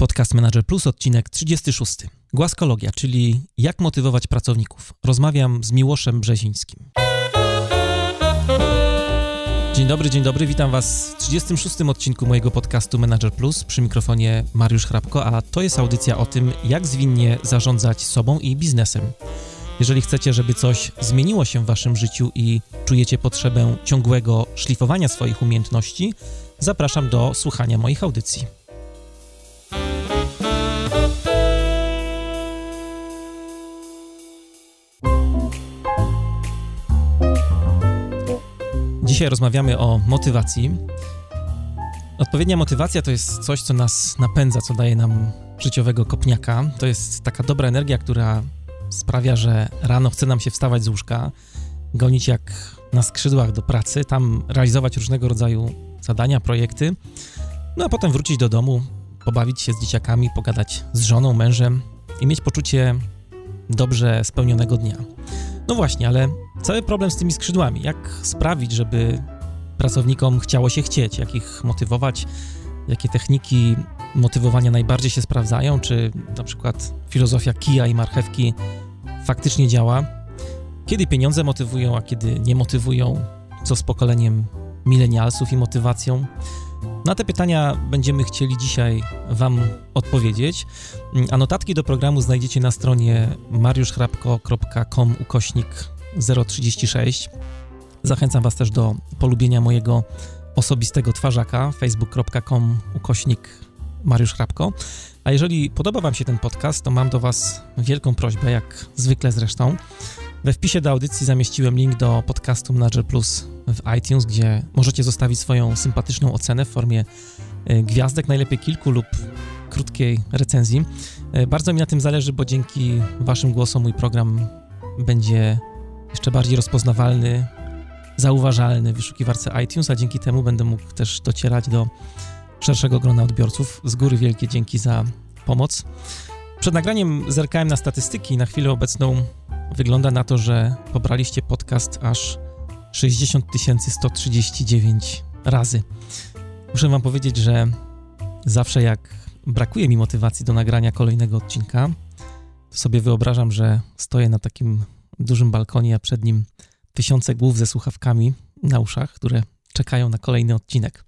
Podcast Manager Plus, odcinek 36. Głaskologia, czyli jak motywować pracowników. Rozmawiam z Miłoszem Brzezińskim. Dzień dobry, dzień dobry, witam Was w 36. odcinku mojego podcastu Manager Plus przy mikrofonie Mariusz Hrabko, a to jest audycja o tym, jak zwinnie zarządzać sobą i biznesem. Jeżeli chcecie, żeby coś zmieniło się w Waszym życiu i czujecie potrzebę ciągłego szlifowania swoich umiejętności, zapraszam do słuchania moich audycji. Dzisiaj rozmawiamy o motywacji. Odpowiednia motywacja to jest coś, co nas napędza, co daje nam życiowego kopniaka. To jest taka dobra energia, która sprawia, że rano chce nam się wstawać z łóżka, gonić jak na skrzydłach do pracy, tam realizować różnego rodzaju zadania, projekty, no a potem wrócić do domu, pobawić się z dzieciakami, pogadać z żoną, mężem i mieć poczucie dobrze spełnionego dnia. No właśnie, ale cały problem z tymi skrzydłami. Jak sprawić, żeby pracownikom chciało się chcieć, jak ich motywować, jakie techniki motywowania najbardziej się sprawdzają, czy na przykład filozofia kija i marchewki faktycznie działa, kiedy pieniądze motywują, a kiedy nie motywują, co z pokoleniem milenialsów i motywacją. Na te pytania będziemy chcieli dzisiaj Wam odpowiedzieć. A notatki do programu znajdziecie na stronie mariuszchrapko.com ukośnik 036. Zachęcam Was też do polubienia mojego osobistego twarzaka facebook.com ukośnik Mariusz Hrabko. A jeżeli podoba Wam się ten podcast, to mam do Was wielką prośbę, jak zwykle zresztą. We wpisie do audycji zamieściłem link do podcastu Manager Plus w iTunes, gdzie możecie zostawić swoją sympatyczną ocenę w formie e, gwiazdek, najlepiej kilku lub krótkiej recenzji. E, bardzo mi na tym zależy, bo dzięki Waszym głosom mój program będzie jeszcze bardziej rozpoznawalny, zauważalny w wyszukiwarce iTunes, a dzięki temu będę mógł też docierać do szerszego grona odbiorców. Z góry wielkie dzięki za pomoc. Przed nagraniem zerkałem na statystyki. Na chwilę obecną wygląda na to, że pobraliście podcast aż 60 139 razy. Muszę Wam powiedzieć, że zawsze jak brakuje mi motywacji do nagrania kolejnego odcinka, to sobie wyobrażam, że stoję na takim dużym balkonie, a przed nim tysiące głów ze słuchawkami na uszach, które czekają na kolejny odcinek.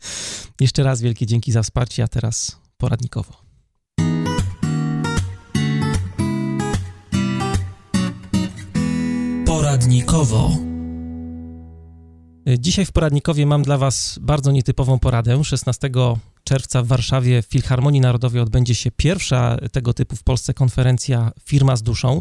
Jeszcze raz wielkie dzięki za wsparcie, a teraz poradnikowo. Poradnikowo. Dzisiaj w poradnikowie mam dla Was bardzo nietypową poradę. 16 czerwca w Warszawie w Filharmonii Narodowej odbędzie się pierwsza tego typu w Polsce konferencja Firma z duszą.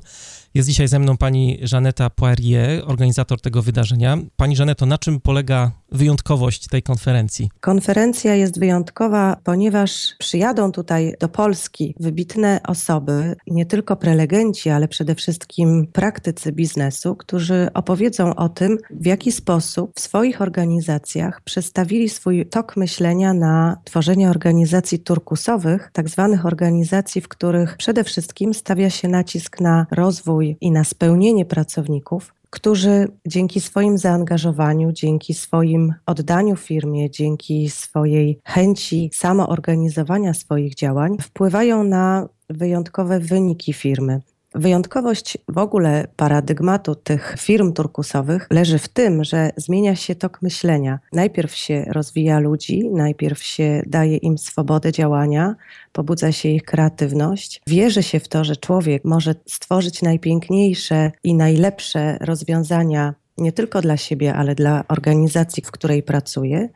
Jest dzisiaj ze mną pani Żaneta Poirier, organizator tego wydarzenia. Pani Żaneto, na czym polega wyjątkowość tej konferencji? Konferencja jest wyjątkowa, ponieważ przyjadą tutaj do Polski wybitne osoby, nie tylko prelegenci, ale przede wszystkim praktycy biznesu, którzy opowiedzą o tym, w jaki sposób w swoich organizacjach przestawili swój tok myślenia na tworzenie organizacji turkusowych, tak zwanych organizacji, w których przede wszystkim stawia się nacisk na rozwój i na spełnienie pracowników, którzy dzięki swoim zaangażowaniu, dzięki swoim oddaniu firmie, dzięki swojej chęci samoorganizowania swoich działań wpływają na wyjątkowe wyniki firmy. Wyjątkowość w ogóle paradygmatu tych firm turkusowych leży w tym, że zmienia się tok myślenia. Najpierw się rozwija ludzi, najpierw się daje im swobodę działania, pobudza się ich kreatywność. Wierzy się w to, że człowiek może stworzyć najpiękniejsze i najlepsze rozwiązania nie tylko dla siebie, ale dla organizacji, w której pracuje.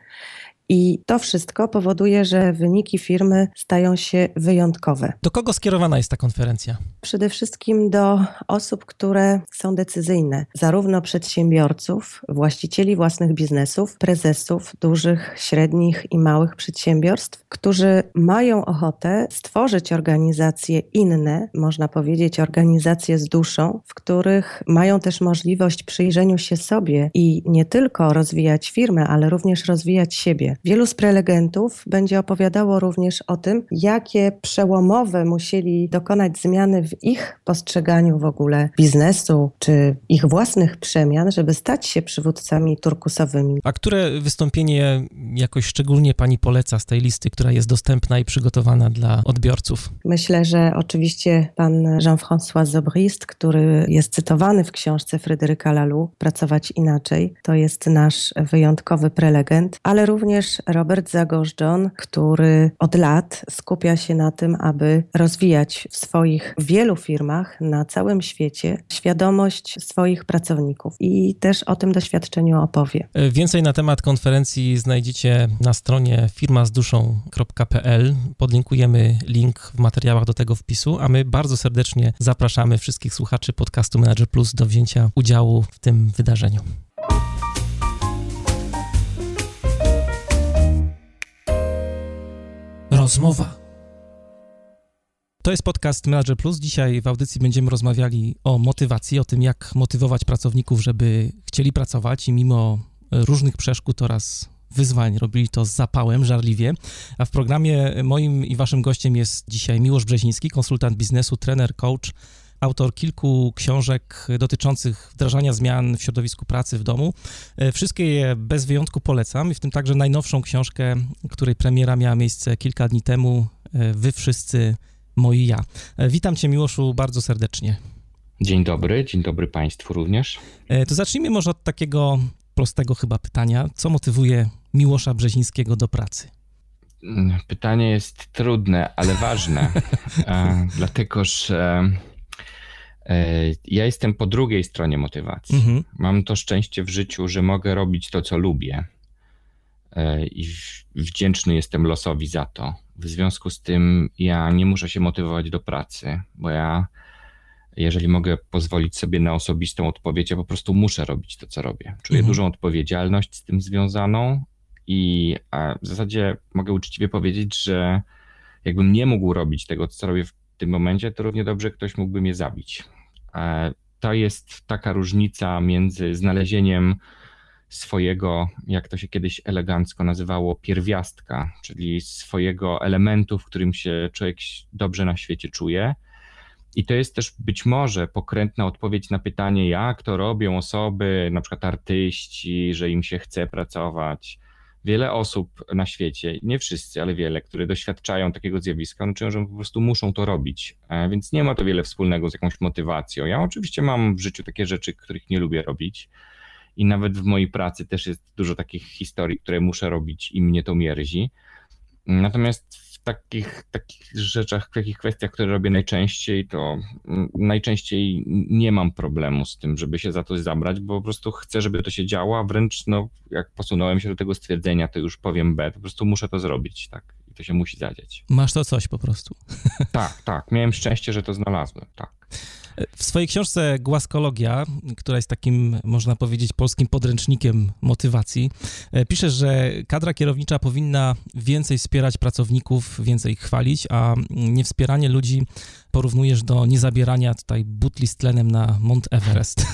I to wszystko powoduje, że wyniki firmy stają się wyjątkowe. Do kogo skierowana jest ta konferencja? Przede wszystkim do osób, które są decyzyjne, zarówno przedsiębiorców, właścicieli własnych biznesów, prezesów dużych, średnich i małych przedsiębiorstw, którzy mają ochotę stworzyć organizacje inne, można powiedzieć organizacje z duszą, w których mają też możliwość przyjrzeniu się sobie i nie tylko rozwijać firmę, ale również rozwijać siebie Wielu z prelegentów będzie opowiadało również o tym, jakie przełomowe musieli dokonać zmiany w ich postrzeganiu w ogóle biznesu czy ich własnych przemian, żeby stać się przywódcami turkusowymi. A które wystąpienie jakoś szczególnie pani poleca z tej listy, która jest dostępna i przygotowana dla odbiorców? Myślę, że oczywiście pan Jean-François Zobrist, który jest cytowany w książce Fryderyka Lalu, Pracować inaczej, to jest nasz wyjątkowy prelegent, ale również Robert Zagorz-John, który od lat skupia się na tym, aby rozwijać w swoich wielu firmach na całym świecie świadomość swoich pracowników i też o tym doświadczeniu opowie. Więcej na temat konferencji znajdziecie na stronie firmazduszą.pl. Podlinkujemy link w materiałach do tego wpisu, a my bardzo serdecznie zapraszamy wszystkich słuchaczy podcastu Manager Plus do wzięcia udziału w tym wydarzeniu. Rozmowa. To jest podcast Manager Plus. Dzisiaj w audycji będziemy rozmawiali o motywacji, o tym, jak motywować pracowników, żeby chcieli pracować i mimo różnych przeszkód oraz wyzwań robili to z zapałem, żarliwie. A w programie moim i waszym gościem jest dzisiaj Miłosz Brzeziński, konsultant biznesu, trener, coach, autor kilku książek dotyczących wdrażania zmian w środowisku pracy w domu. Wszystkie je bez wyjątku polecam, w tym także najnowszą książkę, której premiera miała miejsce kilka dni temu. Wy wszyscy moi ja. Witam Cię, Miłoszu, bardzo serdecznie. Dzień dobry, dzień dobry Państwu również. To zacznijmy może od takiego prostego chyba pytania. Co motywuje Miłosza Brzezińskiego do pracy? Pytanie jest trudne, ale ważne, e, dlatego że e, ja jestem po drugiej stronie motywacji. Mhm. Mam to szczęście w życiu, że mogę robić to, co lubię e, i wdzięczny jestem losowi za to. W związku z tym ja nie muszę się motywować do pracy, bo ja jeżeli mogę pozwolić sobie na osobistą odpowiedź, ja po prostu muszę robić to, co robię. Czuję mhm. dużą odpowiedzialność z tym związaną i w zasadzie mogę uczciwie powiedzieć, że jakbym nie mógł robić tego, co robię w tym momencie, to równie dobrze ktoś mógłby mnie zabić. To jest taka różnica między znalezieniem swojego, jak to się kiedyś elegancko nazywało, pierwiastka, czyli swojego elementu, w którym się człowiek dobrze na świecie czuje, i to jest też być może pokrętna odpowiedź na pytanie, jak to robią osoby, na przykład artyści, że im się chce pracować. Wiele osób na świecie, nie wszyscy, ale wiele, które doświadczają takiego zjawiska, one czują, że po prostu muszą to robić. E, więc nie ma to wiele wspólnego z jakąś motywacją. Ja oczywiście mam w życiu takie rzeczy, których nie lubię robić. I nawet w mojej pracy też jest dużo takich historii, które muszę robić i mnie to mierzi. Natomiast takich, takich rzeczach, w takich kwestiach, które robię najczęściej, to najczęściej nie mam problemu z tym, żeby się za to zabrać, bo po prostu chcę, żeby to się działo, a wręcz no, jak posunąłem się do tego stwierdzenia, to już powiem B, po prostu muszę to zrobić, tak, i to się musi zadziać. Masz to coś po prostu. Tak, tak, miałem szczęście, że to znalazłem, tak. W swojej książce Głaskologia, która jest takim, można powiedzieć, polskim podręcznikiem motywacji, e, piszesz, że kadra kierownicza powinna więcej wspierać pracowników, więcej ich chwalić, a niewspieranie ludzi porównujesz do niezabierania tutaj butli z tlenem na Mount Everest.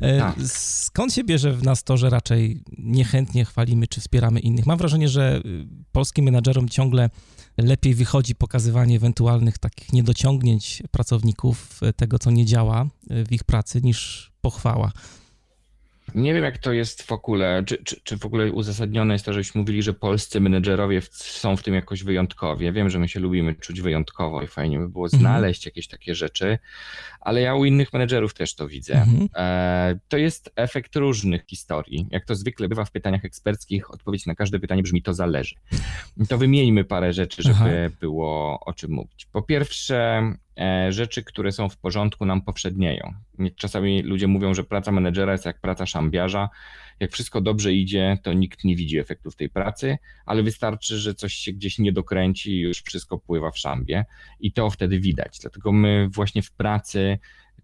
E, tak. Skąd się bierze w nas to, że raczej niechętnie chwalimy czy wspieramy innych? Mam wrażenie, że y, polskim menadżerom ciągle lepiej wychodzi pokazywanie ewentualnych takich niedociągnięć pracowników, e, tego co nie działa e, w ich pracy, niż pochwała. Nie wiem, jak to jest w ogóle, czy, czy, czy, w ogóle uzasadnione jest to, żebyśmy mówili, że polscy menedżerowie są w tym jakoś wyjątkowi. Ja wiem, że my się lubimy czuć wyjątkowo i fajnie by było mhm. znaleźć jakieś takie rzeczy, ale ja u innych menedżerów też to widzę. Mm. E, to jest efekt różnych historii. Jak to zwykle bywa w pytaniach eksperckich, odpowiedź na każde pytanie brzmi to zależy. To wymieńmy parę rzeczy, żeby Aha. było o czym mówić. Po pierwsze, E, rzeczy, które są w porządku, nam powszednieją. Czasami ludzie mówią, że praca menedżera jest jak praca szambiarza. Jak wszystko dobrze idzie, to nikt nie widzi efektów tej pracy, ale wystarczy, że coś się gdzieś nie dokręci i już wszystko pływa w szambie i to wtedy widać. Dlatego my właśnie w pracy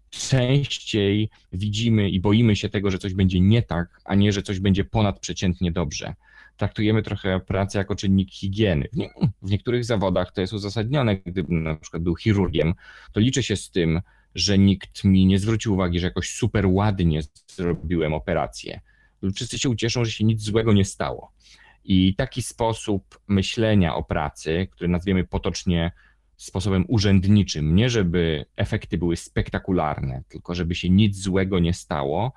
częściej widzimy i boimy się tego, że coś będzie nie tak, a nie, że coś będzie ponadprzeciętnie dobrze traktujemy trochę pracę jako czynnik higieny. W, nie, w niektórych zawodach to jest uzasadnione, gdybym na przykład był chirurgiem, to liczę się z tym, że nikt mi nie zwrócił uwagi, że jakoś super ładnie zrobiłem operację. Wszyscy się ucieszą, że się nic złego nie stało. I taki sposób myślenia o pracy, który nazwiemy potocznie sposobem urzędniczym, nie żeby efekty były spektakularne, tylko żeby się nic złego nie stało,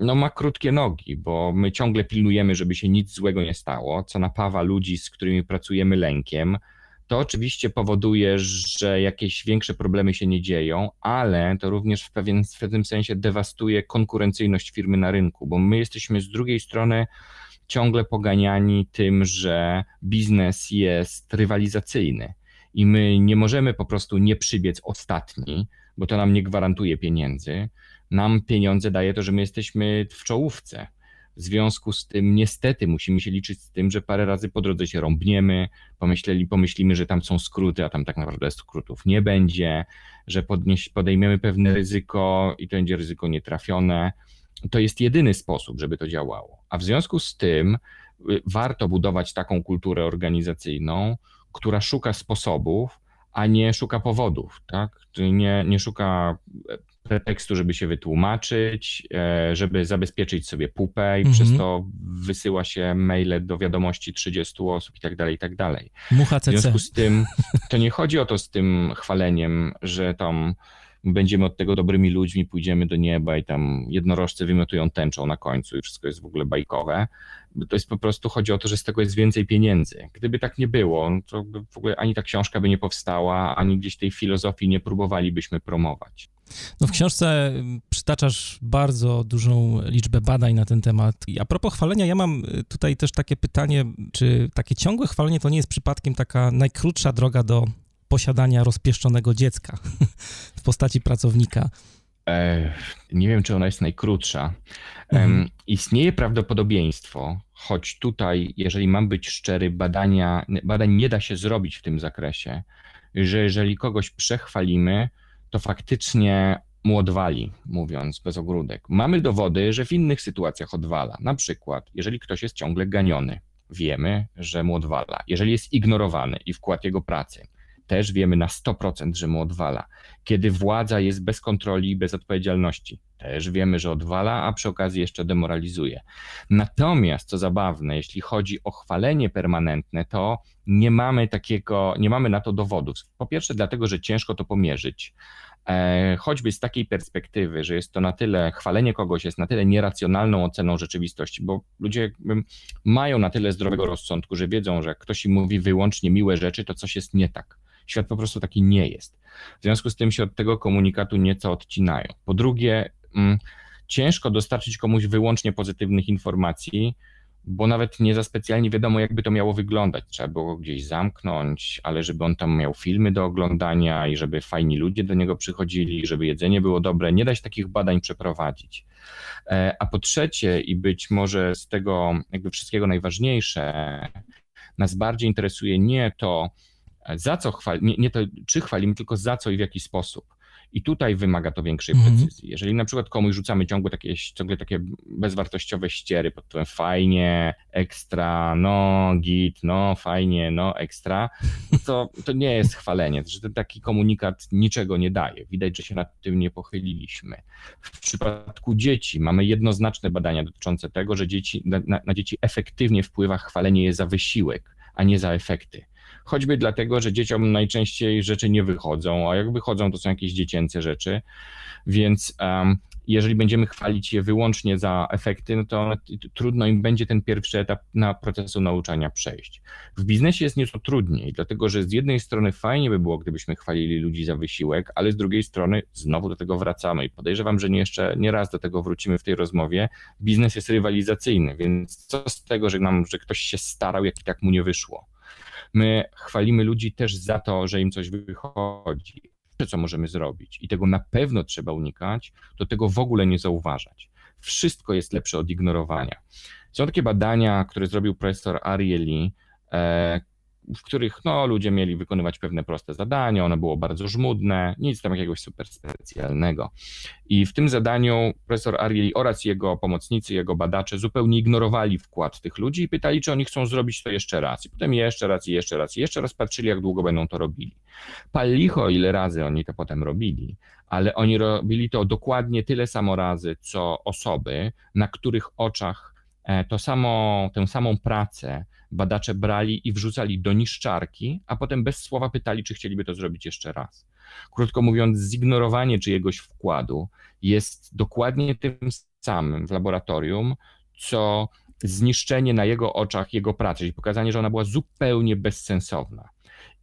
no ma krótkie nogi, bo my ciągle pilnujemy, żeby się nic złego nie stało, co napawa ludzi, z którymi pracujemy lękiem. To oczywiście powoduje, że jakieś większe problemy się nie dzieją, ale to również w, pewien, w pewnym sensie dewastuje konkurencyjność firmy na rynku, bo my jesteśmy z drugiej strony ciągle poganiani tym, że biznes jest rywalizacyjny i my nie możemy po prostu nie przybiec ostatni, bo to nam nie gwarantuje pieniędzy. Nam pieniądze daje to, że my jesteśmy w czołówce. W związku z tym, niestety, musimy się liczyć z tym, że parę razy po drodze się rąbniemy, pomyśleli, pomyślimy, że tam są skróty, a tam tak naprawdę skrótów nie będzie, że podnieś, podejmiemy pewne ryzyko i to będzie ryzyko nietrafione. To jest jedyny sposób, żeby to działało. A w związku z tym y, warto budować taką kulturę organizacyjną, która szuka sposobów, a nie szuka powodów, tak? Nie, nie szuka pretekstu, żeby się wytłumaczyć, e, żeby zabezpieczyć sobie pupę i mhm. przez to wysyła się maile do wiadomości 30 osób i tak dalej, i tak dalej. Mucha CC. W związku z tym, to nie chodzi o to z tym chwaleniem, że tam będziemy od tego dobrymi ludźmi, pójdziemy do nieba i tam jednorożce wymiotują tęczą na końcu i wszystko jest w ogóle bajkowe. To jest po prostu, chodzi o to, że z tego jest więcej pieniędzy. Gdyby tak nie było, to w ogóle ani ta książka by nie powstała, ani gdzieś tej filozofii nie próbowalibyśmy promować. No w książce przytaczasz bardzo dużą liczbę badań na ten temat. I a propos chwalenia, ja mam tutaj też takie pytanie, czy takie ciągłe chwalenie to nie jest przypadkiem taka najkrótsza droga do posiadania rozpieszczonego dziecka w postaci pracownika? E, nie wiem, czy ona jest najkrótsza. Mhm. Istnieje prawdopodobieństwo, choć tutaj, jeżeli mam być szczery, badania, badań nie da się zrobić w tym zakresie, że jeżeli kogoś przechwalimy, to faktycznie mu odwali, mówiąc bez ogródek. Mamy dowody, że w innych sytuacjach odwala. Na przykład, jeżeli ktoś jest ciągle ganiony, wiemy, że mu odwala. Jeżeli jest ignorowany i wkład jego pracy, też wiemy na 100%, że mu odwala. Kiedy władza jest bez kontroli i bez odpowiedzialności, też wiemy, że odwala, a przy okazji jeszcze demoralizuje. Natomiast, co zabawne, jeśli chodzi o chwalenie permanentne, to nie mamy takiego, nie mamy na to dowodów. Po pierwsze, dlatego, że ciężko to pomierzyć. E, choćby z takiej perspektywy, że jest to na tyle, chwalenie kogoś jest na tyle nieracjonalną oceną rzeczywistości, bo ludzie mają na tyle zdrowego rozsądku, że wiedzą, że jak ktoś im mówi wyłącznie miłe rzeczy, to coś jest nie tak. Świat po prostu taki nie jest. W związku z tym się od tego komunikatu nieco odcinają. Po drugie, mm, ciężko dostarczyć komuś wyłącznie pozytywnych informacji, bo nawet nie za specjalnie wiadomo, jakby to miało wyglądać. Trzeba było gdzieś zamknąć, ale żeby on tam miał filmy do oglądania i żeby fajni ludzie do niego przychodzili, żeby jedzenie było dobre. Nie da się takich badań przeprowadzić. E, a po trzecie, i być może z tego jakby wszystkiego najważniejsze, nas bardziej interesuje nie to, za co chwalimy, nie, nie to czy chwalimy, tylko za co i w jaki sposób. I tutaj wymaga to większej mm -hmm. precyzji. Jeżeli na przykład komuś rzucamy ciągle takie, ciągle takie bezwartościowe ściery pod tytułem fajnie, ekstra, no, git, no, fajnie, no, ekstra, to, to nie jest chwalenie. Że ten taki komunikat niczego nie daje. Widać, że się nad tym nie pochyliliśmy. W przypadku dzieci mamy jednoznaczne badania dotyczące tego, że dzieci, na, na dzieci efektywnie wpływa chwalenie je za wysiłek, a nie za efekty choćby dlatego, że dzieciom najczęściej rzeczy nie wychodzą, a jak wychodzą, to są jakieś dziecięce rzeczy, więc um, jeżeli będziemy chwalić je wyłącznie za efekty, no to trudno im będzie ten pierwszy etap na procesu nauczania przejść. W biznesie jest nieco trudniej, dlatego że z jednej strony fajnie by było, gdybyśmy chwalili ludzi za wysiłek, ale z drugiej strony znowu do tego wracamy i podejrzewam, że nie jeszcze nie raz do tego wrócimy w tej rozmowie. Biznes jest rywalizacyjny, więc co z tego, że nam, że ktoś się starał, jak i tak mu nie wyszło. My chwalimy ludzi też za to, że im coś wychodzi. Co możemy zrobić? I tego na pewno trzeba unikać, do tego w ogóle nie zauważać. Wszystko jest lepsze od ignorowania. Są takie badania, które zrobił profesor Ariely, e, w których no, ludzie mieli wykonywać pewne proste zadania, ono było bardzo żmudne, nic tam jakiegoś super specjalnego. I w tym zadaniu profesor Arieli oraz jego pomocnicy, jego badacze zupełnie ignorowali wkład tych ludzi i pytali, czy oni chcą zrobić to jeszcze raz. I potem jeszcze raz, i jeszcze raz, i jeszcze raz patrzyli, jak długo będą to robili. Pal licho, ile razy oni to potem robili, ale oni robili to dokładnie tyle samo razy, co osoby, na których oczach to samo, tę samą pracę badacze brali i wrzucali do niszczarki, a potem bez słowa pytali, czy chcieliby to zrobić jeszcze raz. Krótko mówiąc, zignorowanie czyjegoś wkładu jest dokładnie tym samym w laboratorium, co zniszczenie na jego oczach jego pracy, czyli pokazanie, że ona była zupełnie bezsensowna.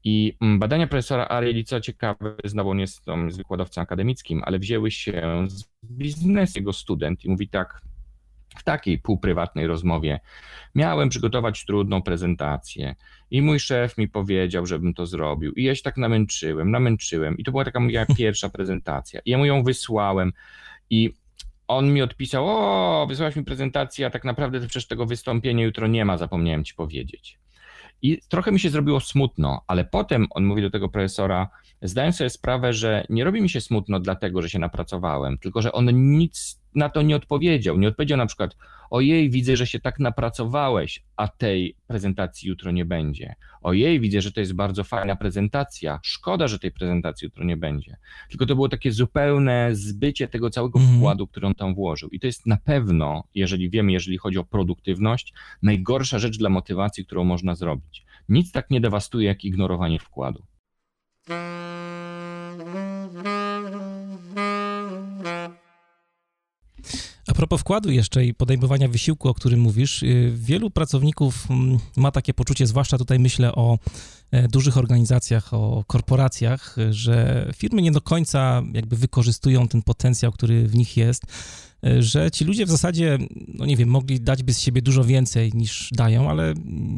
I mm, badania profesora Arieli, co ciekawe, znowu on jest um, wykładowcą akademickim, ale wzięły się z biznesu jego student i mówi tak, w takiej półprywatnej rozmowie. Miałem przygotować trudną prezentację i mój szef mi powiedział, żebym to zrobił. I ja się tak namęczyłem, namęczyłem. I to była taka moja pierwsza prezentacja. I ja mu ją wysłałem. I on mi odpisał, o, wysłałeś mi prezentację, a tak naprawdę to przecież tego wystąpienia jutro nie ma, zapomniałem ci powiedzieć. I trochę mi się zrobiło smutno, ale potem on mówi do tego profesora, zdałem sobie sprawę, że nie robi mi się smutno dlatego, że się napracowałem, tylko że on nic na to nie odpowiedział. Nie odpowiedział na przykład, ojej, widzę, że się tak napracowałeś, a tej prezentacji jutro nie będzie. Ojej, widzę, że to jest bardzo fajna prezentacja, szkoda, że tej prezentacji jutro nie będzie. Tylko to było takie zupełne zbycie tego całego mm. wkładu, który on tam włożył. I to jest na pewno, jeżeli wiemy, jeżeli chodzi o produktywność, najgorsza rzecz dla motywacji, którą można zrobić. Nic tak nie dewastuje, jak ignorowanie wkładu. Propos wkładu jeszcze i podejmowania wysiłku, o którym mówisz, y, wielu pracowników mm, ma takie poczucie, zwłaszcza tutaj myślę o e, dużych organizacjach, o korporacjach, że firmy nie do końca jakby wykorzystują ten potencjał, który w nich jest, e, że ci ludzie w zasadzie, no nie wiem, mogli dać by z siebie dużo więcej niż dają, ale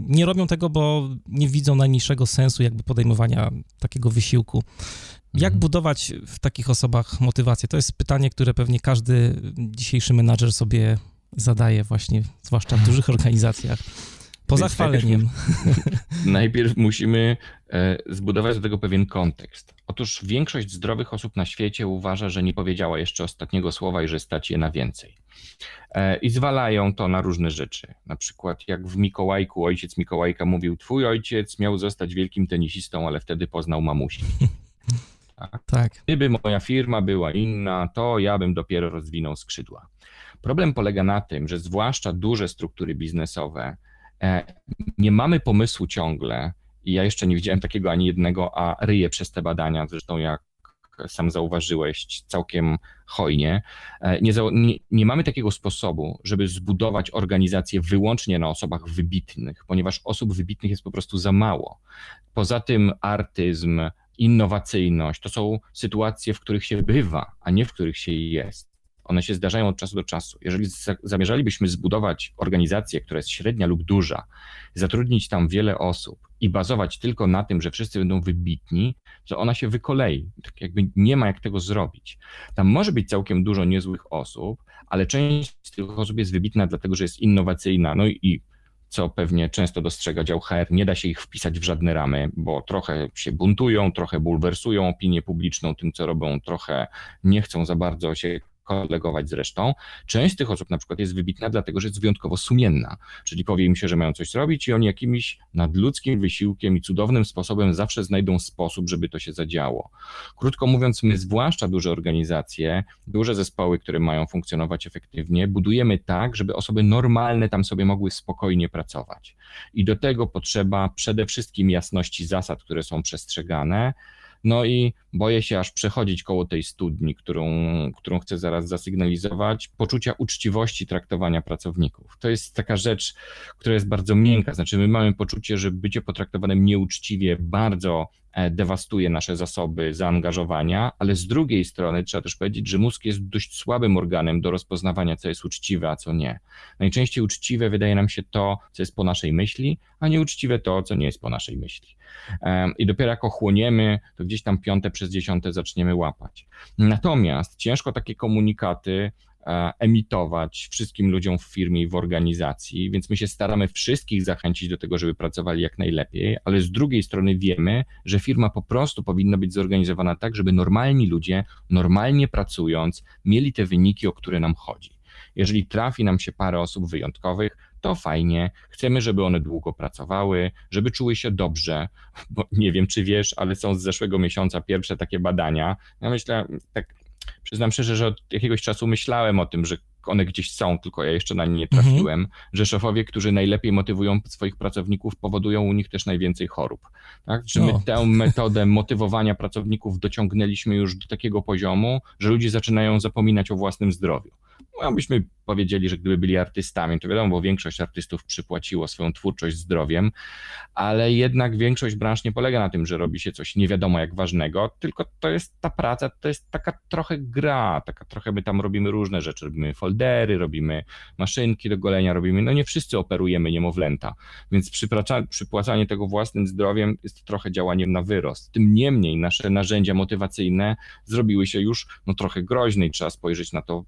nie robią tego, bo nie widzą najmniejszego sensu jakby podejmowania takiego wysiłku. Jak mhm. budować w takich osobach motywację? To jest pytanie, które pewnie każdy dzisiejszy menadżer sobie zadaje właśnie, zwłaszcza w dużych organizacjach. Poza chwaleniem. Najpierw musimy e, zbudować do tego pewien kontekst. Otóż większość zdrowych osób na świecie uważa, że nie powiedziała jeszcze ostatniego słowa i że stać je na więcej. E, I zwalają to na różne rzeczy. Na przykład jak w Mikołajku ojciec Mikołajka mówił, twój ojciec miał zostać wielkim tenisistą, ale wtedy poznał mamusi. Tak? Gdyby moja firma była inna, to ja bym dopiero rozwinął skrzydła. Problem polega na tym, że zwłaszcza duże struktury biznesowe e, nie mamy pomysłu ciągle, i ja jeszcze nie widziałem takiego ani jednego, a ryję przez te badania, zresztą jak sam zauważyłeś całkiem hojnie, e, nie, nie, nie, mamy takiego sposobu, żeby zbudować organizację wyłącznie na osobach wybitnych, ponieważ osób wybitnych jest po prostu za mało. Poza tym artyzm, innowacyjność, to są sytuacje, w których się bywa, a nie w których się jest. One się zdarzają od czasu do czasu. Jeżeli zamierzalibyśmy zbudować organizację, która jest średnia lub duża, zatrudnić tam wiele osób i bazować tylko na tym, że wszyscy będą wybitni, to ona się wykolei. Tak jakby nie ma jak tego zrobić. Tam może być całkiem dużo niezłych osób, ale część z tych osób jest wybitna dlatego, że jest innowacyjna, no i co pewnie często dostrzega dział HR, nie da się ich wpisać w żadne ramy, bo trochę się buntują, trochę bulwersują opinię publiczną tym, co robią, trochę nie chcą za bardzo się kolegować z resztą. Część tych osób na przykład jest wybitna dlatego, że jest wyjątkowo sumienna, czyli powie im się, że mają coś robić i oni jakimś nadludzkim wysiłkiem i cudownym sposobem zawsze znajdą sposób, żeby to się zadziało. Krótko mówiąc, my zwłaszcza duże organizacje, duże zespoły, które mają funkcjonować efektywnie, budujemy tak, żeby osoby normalne tam sobie mogły spokojnie pracować. I do tego potrzeba przede wszystkim jasności zasad, które są przestrzegane, no i boję się aż przechodzić koło tej studni, którą, którą chcę zaraz zasygnalizować, poczucia uczciwości traktowania pracowników. To jest taka rzecz, która jest bardzo miękka. Znaczy, my mamy poczucie, że bycie potraktowanym nieuczciwie bardzo e, dewastuje nasze zasoby zaangażowania, ale z drugiej strony trzeba też powiedzieć, że mózg jest dość słabym organem do rozpoznawania, co jest uczciwe, a co nie. Najczęściej uczciwe wydaje nam się to, co jest po naszej myśli, a nieuczciwe to, co nie jest po naszej myśli. I dopiero jak ochłoniemy, to gdzieś tam piąte przez dziesiąte zaczniemy łapać. Natomiast ciężko takie komunikaty e, emitować wszystkim ludziom w firmie i w organizacji, więc my się staramy wszystkich zachęcić do tego, żeby pracowali jak najlepiej, ale z drugiej strony wiemy, że firma po prostu powinna być zorganizowana tak, żeby normalni ludzie, normalnie pracując, mieli te wyniki, o które nam chodzi. Jeżeli trafi nam się parę osób wyjątkowych, to fajnie. Chcemy, żeby one długo pracowały, żeby czuły się dobrze, bo nie wiem, czy wiesz, ale są z zeszłego miesiąca pierwsze takie badania. Ja myślę, tak przyznam szczerze, że od jakiegoś czasu myślałem o tym, że one gdzieś są, tylko ja jeszcze na nie nie mhm. trafiłem, mhm. że szefowie, którzy najlepiej motywują swoich pracowników, powodują u nich też najwięcej chorób. Tak? Że my tę metodę motywowania pracowników dociągnęliśmy już do takiego poziomu, że ludzie zaczynają zapominać o własnym zdrowiu. No, byśmy powiedzieli, że gdyby byli artystami, to wiadomo, bo większość artystów przypłaciło swoją twórczość zdrowiem, ale jednak większość branż nie polega na tym, że robi się coś nie wiadomo jak ważnego, tylko to jest ta praca, to jest taka trochę gra, taka trochę my tam robimy różne rzeczy, robimy foldery, robimy maszynki do golenia, robimy, no nie wszyscy operujemy niemowlęta, więc przypłacanie tego własnym zdrowiem jest trochę działaniem na wyrost. Tym niemniej nasze narzędzia motywacyjne zrobiły się już no trochę groźne i trzeba spojrzeć na to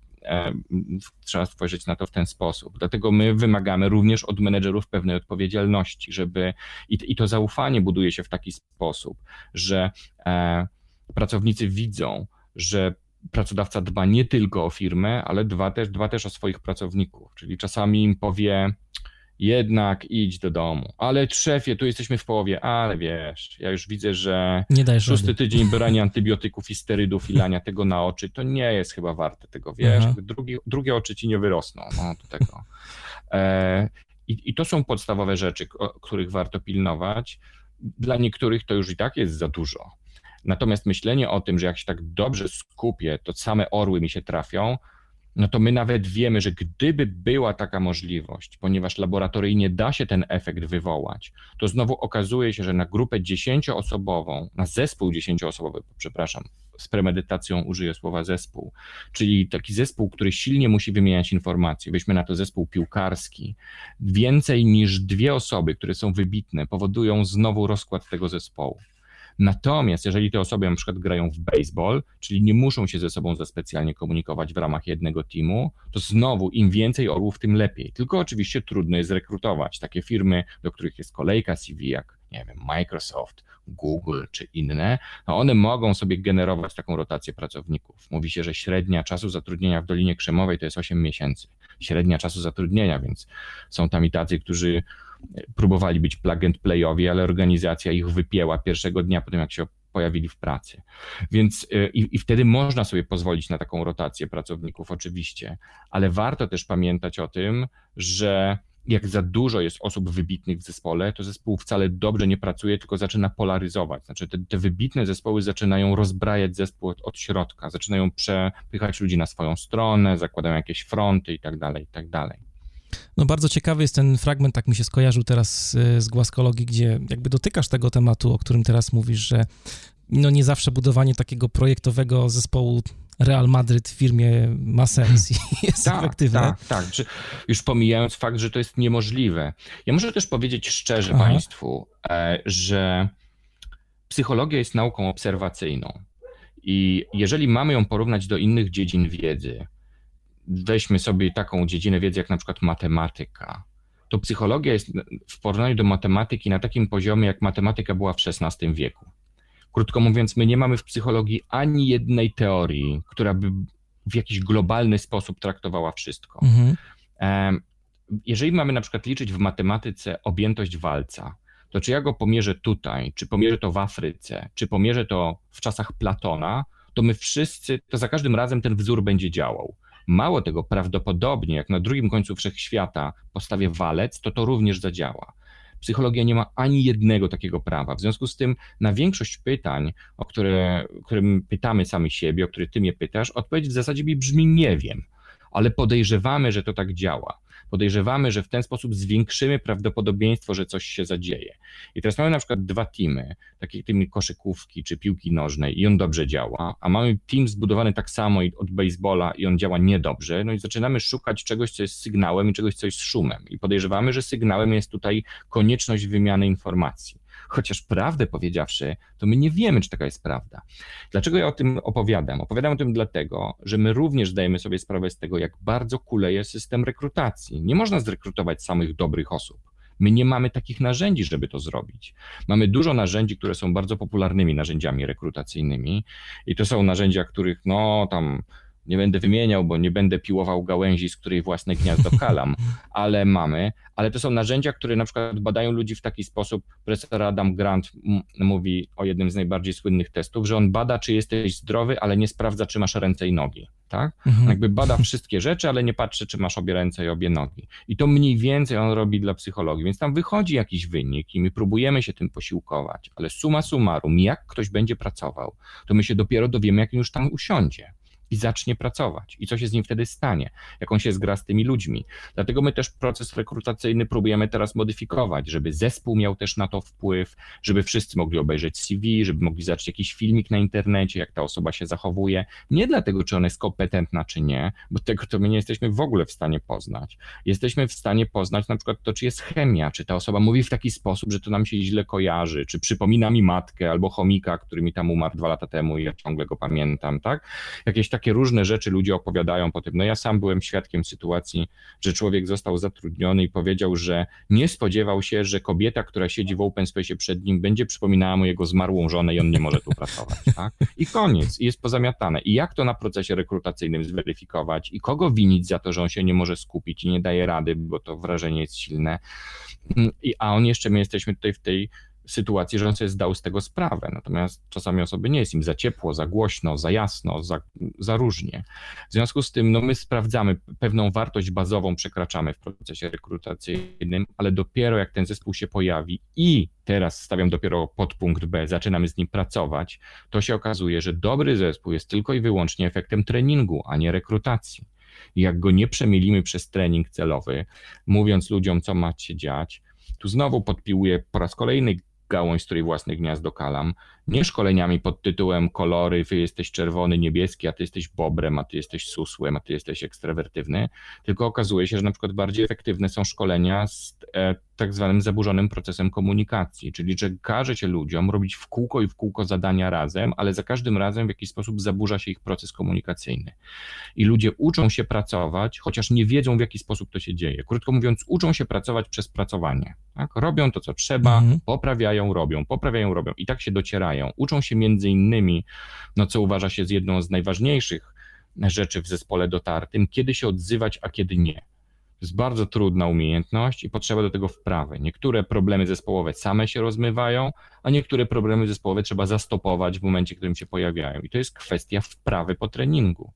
trzeba spojrzeć na to w ten sposób. Dlatego my wymagamy również od menedżerów pewnej odpowiedzialności, żeby i, i to zaufanie buduje się w taki sposób, że e, pracownicy widzą, że pracodawca dba nie tylko o firmę, ale dba też, dba też o swoich pracowników. Czyli czasami im powie, jednak idź do domu. Ale szefie, tu jesteśmy w połowie, ale wiesz, ja już widzę, że szósty rady. tydzień brania antybiotyków i sterydów i lania tego na oczy, to nie jest chyba warte tego, wiesz, drugi, drugie oczy ci nie wyrosną no, do tego. E, i, I to są podstawowe rzeczy, których warto pilnować. Dla niektórych to już i tak jest za dużo. Natomiast myślenie o tym, że jak się tak dobrze skupię, to same orły mi się trafią, no to my nawet wiemy, że gdyby była taka możliwość, ponieważ laboratoryjnie da się ten efekt wywołać, to znowu okazuje się, że na grupę dziesięcioosobową, na zespół dziesięcioosobowy, przepraszam, z premedytacją użyję słowa zespół, czyli taki zespół, który silnie musi wymieniać informacje. Weźmy na to zespół piłkarski. Więcej niż dwie osoby, które są wybitne, powodują znowu rozkład tego zespołu. Natomiast jeżeli te osoby na przykład grają w baseball, czyli nie muszą się ze sobą za specjalnie komunikować w ramach jednego teamu, to znowu im więcej orłów, tym lepiej. Tylko oczywiście trudno jest rekrutować takie firmy, do których jest kolejka CV, jak nie wiem, Microsoft, Google czy inne, no one mogą sobie generować taką rotację pracowników. Mówi się, że średnia czasu zatrudnienia w Dolinie Krzemowej to jest 8 miesięcy. Średnia czasu zatrudnienia, więc są tam i tacy, którzy próbowali być plug and playowi, ale organizacja ich wypięła pierwszego dnia po tym, jak się pojawili w pracy. Więc y, i, i, wtedy można sobie pozwolić na taką rotację pracowników, oczywiście, ale warto też pamiętać o tym, że jak za dużo jest osób wybitnych w zespole, to zespół wcale dobrze nie pracuje, tylko zaczyna polaryzować. Znaczy te, te wybitne zespoły zaczynają rozbrajać zespół od, od, środka, zaczynają przepychać ludzi na swoją stronę, zakładają jakieś fronty i tak dalej, i tak dalej. No bardzo ciekawy jest ten fragment, tak mi się skojarzył teraz z głaskologii, gdzie jakby dotykasz tego tematu, o którym teraz mówisz, że no nie zawsze budowanie takiego projektowego zespołu Real Madryt w firmie ma sens i jest tak, efektywne. Tak, tak. Już pomijając fakt, że to jest niemożliwe. Ja muszę też powiedzieć szczerze Aha. Państwu, e, że psychologia jest nauką obserwacyjną. I jeżeli mamy ją porównać do innych dziedzin wiedzy, weźmy sobie taką dziedzinę wiedzy jak na przykład matematyka, to psychologia jest w porównaniu do matematyki na takim poziomie, jak matematyka była w XVI wieku. Krótko mówiąc, my nie mamy w psychologii ani jednej teorii, która by w jakiś globalny sposób traktowała wszystko. Mhm. Jeżeli mamy na przykład liczyć w matematyce objętość walca, to czy ja go pomierzę tutaj, czy pomierzę to w Afryce, czy pomierzę to w czasach Platona, to my wszyscy, to za każdym razem ten wzór będzie działał. Mało tego, prawdopodobnie jak na drugim końcu wszechświata postawię walec, to to również zadziała. Psychologia nie ma ani jednego takiego prawa. W związku z tym na większość pytań, o które, którym pytamy sami siebie, o które ty mnie pytasz, odpowiedź w zasadzie mi brzmi nie wiem, ale podejrzewamy, że to tak działa. Podejrzewamy, że w ten sposób zwiększymy prawdopodobieństwo, że coś się zadzieje. I teraz mamy na przykład dwa teamy, takie teamy koszykówki czy piłki nożnej i on dobrze działa, a mamy team zbudowany tak samo od baseballa i on działa niedobrze, no i zaczynamy szukać czegoś, co jest sygnałem i czegoś, co jest szumem. I podejrzewamy, że sygnałem jest tutaj konieczność wymiany informacji. Chociaż prawdę powiedziawszy, to my nie wiemy, czy taka jest prawda. Dlaczego ja o tym opowiadam? Opowiadam o tym dlatego, że my również zdajemy sobie sprawę z tego, jak bardzo kuleje system rekrutacji. Nie można zrekrutować samych dobrych osób. My nie mamy takich narzędzi, żeby to zrobić. Mamy dużo narzędzi, które są bardzo popularnymi narzędziami rekrutacyjnymi i to są narzędzia, których no tam Nie będę wymieniał, bo nie będę piłował gałęzi, z której własne gniazdo kalam, ale mamy. Ale to są narzędzia, które na przykład badają ludzi w taki sposób. Profesor Adam Grant mówi o jednym z najbardziej słynnych testów, że on bada, czy jesteś zdrowy, ale nie sprawdza, czy masz ręce i nogi. Tak? Mhm. Jakby bada wszystkie rzeczy, ale nie patrzy, czy masz obie ręce i obie nogi. I to mniej więcej on robi dla psychologii, więc tam wychodzi jakiś wynik i my próbujemy się tym posiłkować, ale suma summarum, jak ktoś będzie pracował, to my się dopiero dowiemy, jak już tam usiądzie i zacznie pracować. I co się z nim wtedy stanie? Jak on się zgra z tymi ludźmi? Dlatego my też proces rekrutacyjny próbujemy teraz modyfikować, żeby zespół miał też na to wpływ, żeby wszyscy mogli obejrzeć CV, żeby mogli zacząć jakiś filmik na internecie, jak ta osoba się zachowuje. Nie dlatego, czy ona jest kompetentna, czy nie, bo tego to my nie jesteśmy w ogóle w stanie poznać. Jesteśmy w stanie poznać na przykład to, czy jest chemia, czy ta osoba mówi w taki sposób, że to nam się źle kojarzy, czy przypomina mi matkę albo chomika, który mi tam umarł dwa lata temu i ja ciągle go pamiętam, tak? Jakieś takie takie różne rzeczy ludzie opowiadają po tym. No ja sam byłem świadkiem sytuacji, że człowiek został zatrudniony i powiedział, że nie spodziewał się, że kobieta, która siedzi w open space przed nim, będzie przypominała mu jego zmarłą żonę i on nie może tu pracować. Tak? I koniec, i jest pozamiatane. I jak to na procesie rekrutacyjnym zweryfikować i kogo winić za to, że on się nie może skupić i nie daje rady, bo to wrażenie jest silne. I, a on jeszcze, my jesteśmy tutaj w tej sytuacji, że on sobie zdał z tego sprawę. Natomiast czasami osoby nie jest im za ciepło, za głośno, za jasno, za, za różnie. W związku z tym no my sprawdzamy pewną wartość bazową, przekraczamy w procesie rekrutacyjnym, ale dopiero jak ten zespół się pojawi i teraz stawiam dopiero podpunkt B, zaczynamy z nim pracować, to się okazuje, że dobry zespół jest tylko i wyłącznie efektem treningu, a nie rekrutacji. Jak go nie przemielimy przez trening celowy, mówiąc ludziom, co macie dziać, tu znowu podpiłuję po raz kolejny gałąź, z której własny gniazdo kalam, nie szkoleniami pod tytułem kolory, ty jesteś czerwony, niebieski, a ty jesteś bobrem, a ty jesteś susłem, a ty jesteś ekstrawertywny, tylko okazuje się, że na przykład bardziej efektywne są szkolenia z e, tak zwanym zaburzonym procesem komunikacji, czyli że każe się ludziom robić w kółko i w kółko zadania razem, ale za każdym razem w jakiś sposób zaburza się ich proces komunikacyjny. I ludzie uczą się pracować, chociaż nie wiedzą w jaki sposób to się dzieje. Krótko mówiąc, uczą się pracować przez pracowanie. Tak? Robią to, co trzeba, mhm. poprawiają, robią, poprawiają, robią i tak się docierają. Uczą się między innymi, no co uważa się z jedną z najważniejszych rzeczy w zespole dotartym, kiedy się odzywać, a kiedy nie jest bardzo trudna umiejętność i potrzeba do tego wprawy. Niektóre problemy zespołowe same się rozmywają, a niektóre problemy zespołowe trzeba zastopować w momencie, w którym się pojawiają. I to jest kwestia wprawy po treningu.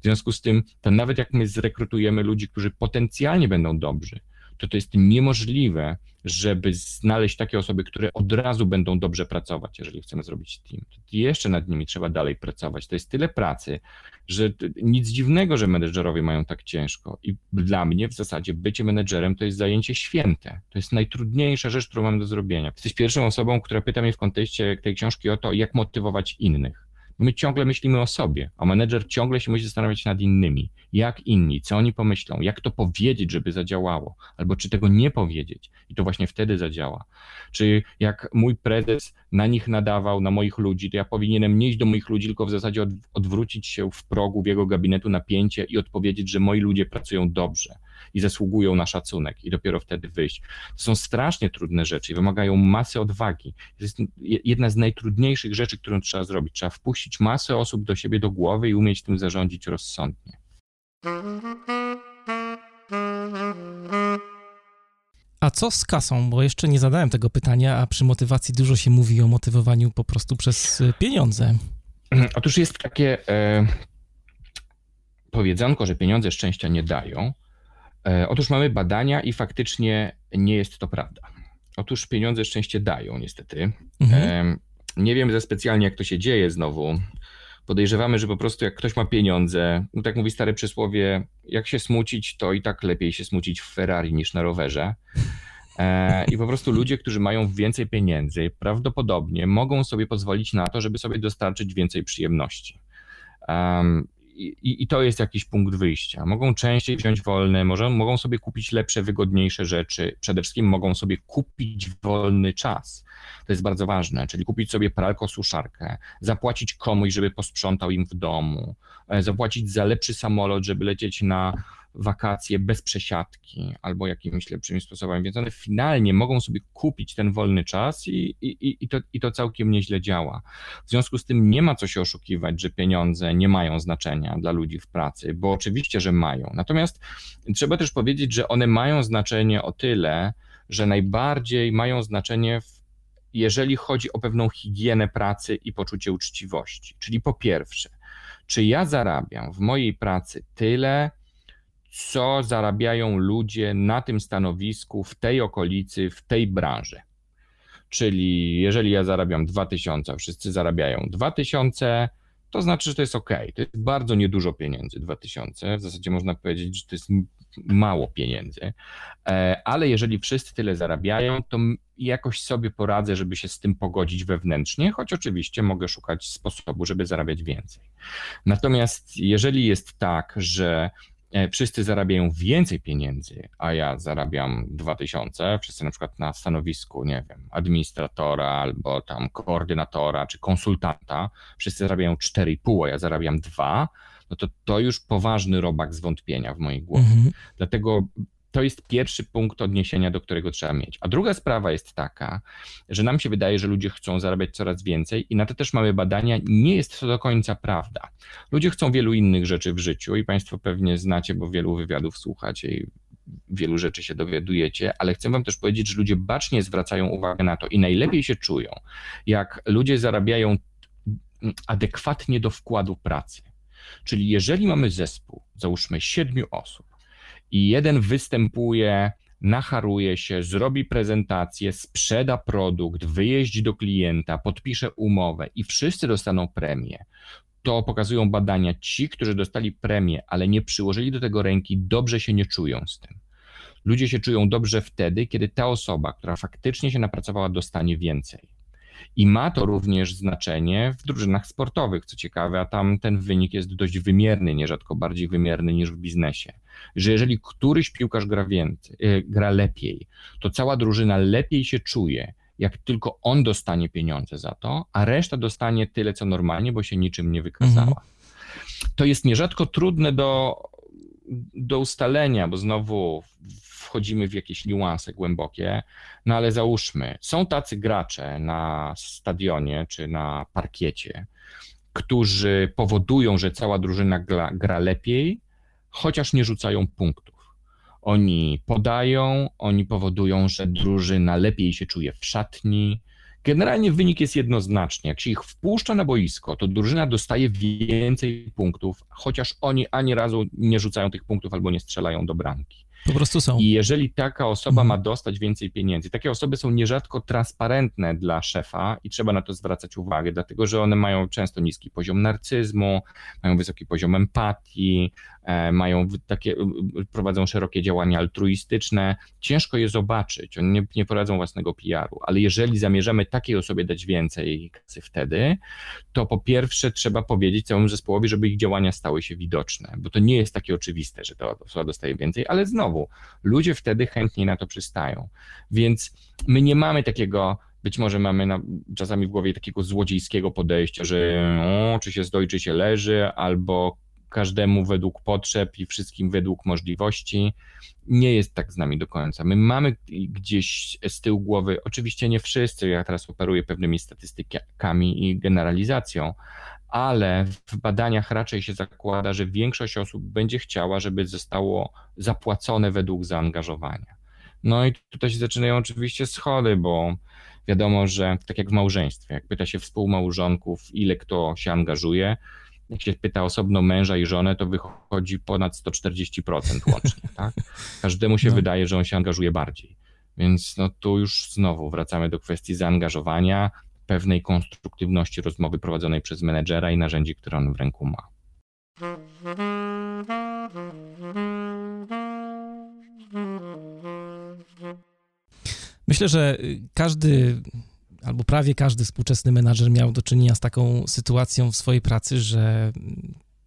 W związku z tym, to nawet jak my zrekrutujemy ludzi, którzy potencjalnie będą dobrzy, to to jest niemożliwe, żeby znaleźć takie osoby, które od razu będą dobrze pracować, jeżeli chcemy zrobić team. Jeszcze nad nimi trzeba dalej pracować. To jest tyle pracy, że nic dziwnego, że menedżerowie mają tak ciężko. I dla mnie w zasadzie bycie menedżerem to jest zajęcie święte. To jest najtrudniejsza rzecz, którą mam do zrobienia. Jesteś pierwszą osobą, która pyta mnie w kontekście tej książki o to, jak motywować innych. My ciągle myślimy o sobie, a menedżer ciągle się musi zastanawiać nad innymi. Jak inni, co oni pomyślą, jak to powiedzieć, żeby zadziałało, albo czy tego nie powiedzieć i to właśnie wtedy zadziała. Czy jak mój prezes na nich nadawał, na moich ludzi, to ja powinienem nie iść do moich ludzi, tylko w zasadzie odwrócić się w progu w jego gabinetu napięcie i odpowiedzieć, że moi ludzie pracują dobrze i zasługują na szacunek i dopiero wtedy wyjść. To są strasznie trudne rzeczy i wymagają masy odwagi. To jest jedna z najtrudniejszych rzeczy, którą trzeba zrobić. Trzeba wpuścić masę osób do siebie do głowy i umieć tym zarządzić rozsądnie. A co z kasą? Bo jeszcze nie zadałem tego pytania, a przy motywacji dużo się mówi o motywowaniu po prostu przez y, pieniądze. Otóż jest takie e, powiedzonko, że pieniądze szczęścia nie dają. E, otóż mamy badania i faktycznie nie jest to prawda. Otóż pieniądze szczęście dają, niestety. Mhm. Nie wiem za specjalnie, jak to się dzieje znowu. Podejrzewamy, że po prostu jak ktoś ma pieniądze, no tak mówi stare przysłowie, jak się smucić, to i tak lepiej się smucić w Ferrari niż na rowerze. E, I po prostu ludzie, którzy mają więcej pieniędzy, prawdopodobnie mogą sobie pozwolić na to, żeby sobie dostarczyć więcej przyjemności. I, I, to jest jakiś punkt wyjścia. Mogą częściej wziąć wolne, może, mogą sobie kupić lepsze, wygodniejsze rzeczy. Przede wszystkim mogą sobie kupić wolny czas. To jest bardzo ważne, czyli kupić sobie pralko, suszarkę, zapłacić komuś, żeby posprzątał im w domu, e, zapłacić za lepszy samolot, żeby lecieć na wakacje bez przesiadki albo jakimiś lepszymi sposobami, więc one finalnie mogą sobie kupić ten wolny czas i, i, i, to, i to całkiem nieźle działa. W związku z tym nie ma co się oszukiwać, że pieniądze nie mają znaczenia dla ludzi w pracy, bo oczywiście, że mają. Natomiast trzeba też powiedzieć, że one mają znaczenie o tyle, że najbardziej mają znaczenie w jeżeli chodzi o pewną higienę pracy i poczucie uczciwości. Czyli po pierwsze, czy ja zarabiam w mojej pracy tyle, co zarabiają ludzie na tym stanowisku, w tej okolicy, w tej branży. Czyli jeżeli ja zarabiam 2000, a wszyscy zarabiają 2000, to znaczy, że to jest ok. To jest bardzo niedużo pieniędzy, 2000. W zasadzie można powiedzieć, że to jest mało pieniędzy. E, ale jeżeli wszyscy tyle zarabiają, to jakoś sobie poradzę, żeby się z tym pogodzić wewnętrznie, choć oczywiście mogę szukać sposobu, żeby zarabiać więcej. Natomiast jeżeli jest tak, że wszyscy zarabiają więcej pieniędzy, a ja zarabiam 2000, wszyscy na przykład na stanowisku, nie wiem, administratora albo tam koordynatora czy konsultanta, wszyscy zarabiają 4,5, a ja zarabiam 2, no to to już poważny robak zwątpienia w mojej głowie. Mhm. Dlatego to jest pierwszy punkt odniesienia, do którego trzeba mieć. A druga sprawa jest taka, że nam się wydaje, że ludzie chcą zarabiać coraz więcej i na to też mamy badania. Nie jest to do końca prawda. Ludzie chcą wielu innych rzeczy w życiu i Państwo pewnie znacie, bo wielu wywiadów słuchacie i wielu rzeczy się dowiadujecie, ale chcę Wam też powiedzieć, że ludzie bacznie zwracają uwagę na to i najlepiej się czują, jak ludzie zarabiają adekwatnie do wkładu pracy. Czyli jeżeli mamy zespół, załóżmy siedmiu osób, i jeden występuje, nacharuje się, zrobi prezentację, sprzeda produkt, wyjeździ do klienta, podpisze umowę i wszyscy dostaną premię, to pokazują badania, ci, którzy dostali premię, ale nie przyłożyli do tego ręki, dobrze się nie czują z tym. Ludzie się czują dobrze wtedy, kiedy ta osoba, która faktycznie się napracowała, dostanie więcej. I ma to również znaczenie w drużynach sportowych, co ciekawe, a tam ten wynik jest dość wymierny, nierzadko bardziej wymierny niż w biznesie. Że jeżeli któryś piłkarz gra więcej, e, gra lepiej, to cała drużyna lepiej się czuje, jak tylko on dostanie pieniądze za to, a reszta dostanie tyle, co normalnie, bo się niczym nie wykazała. Mhm. To jest nierzadko trudne do, do ustalenia, bo znowu wchodzimy w jakieś niuanse głębokie, no ale załóżmy, są tacy gracze na stadionie czy na parkiecie, którzy powodują, że cała drużyna gra, gra lepiej, chociaż nie rzucają punktów. Oni podają, oni powodują, że drużyna lepiej się czuje w szatni. Generalnie wynik jest jednoznaczny. Jak się ich wpuszcza na boisko, to drużyna dostaje więcej punktów, chociaż oni ani razu nie rzucają tych punktów albo nie strzelają do bramki. Po prostu są. I jeżeli taka osoba mhm. ma dostać więcej pieniędzy, takie osoby są nierzadko transparentne dla szefa i trzeba na to zwracać uwagę, dlatego że one mają często niski poziom narcyzmu, mają wysoki poziom empatii, mają takie, prowadzą szerokie działania altruistyczne. Ciężko je zobaczyć, oni nie, nie poradzą własnego PR-u, ale jeżeli zamierzamy takiej osobie dać więcej kasy wtedy, to po pierwsze trzeba powiedzieć całemu zespołowi, żeby ich działania stały się widoczne, bo to nie jest takie oczywiste, że ta osoba dostaje więcej, ale znowu ludzie wtedy chętniej na to przystają. Więc my nie mamy takiego, być może mamy na, czasami w głowie takiego złodziejskiego podejścia, że o, czy się stoi, czy się leży, albo każdemu według potrzeb i wszystkim według możliwości. Nie jest tak z nami do końca. My mamy gdzieś z tyłu głowy, oczywiście nie wszyscy, ja teraz operuję pewnymi statystykami i generalizacją, ale w badaniach raczej się zakłada, że większość osób będzie chciała, żeby zostało zapłacone według zaangażowania. No i tutaj się zaczynają oczywiście schody, bo wiadomo, że tak jak w małżeństwie, jak pyta się współmałżonków, ile kto się angażuje, jak się pyta osobno męża i żonę, to wychodzi ponad 140% łącznie, tak? Każdemu się no. wydaje, że on się angażuje bardziej. Więc no tu już znowu wracamy do kwestii zaangażowania, pewnej konstruktywności rozmowy prowadzonej przez menedżera i narzędzi, które on w ręku ma. Myślę, że każdy albo prawie każdy współczesny menadżer miał do czynienia z taką sytuacją w swojej pracy, że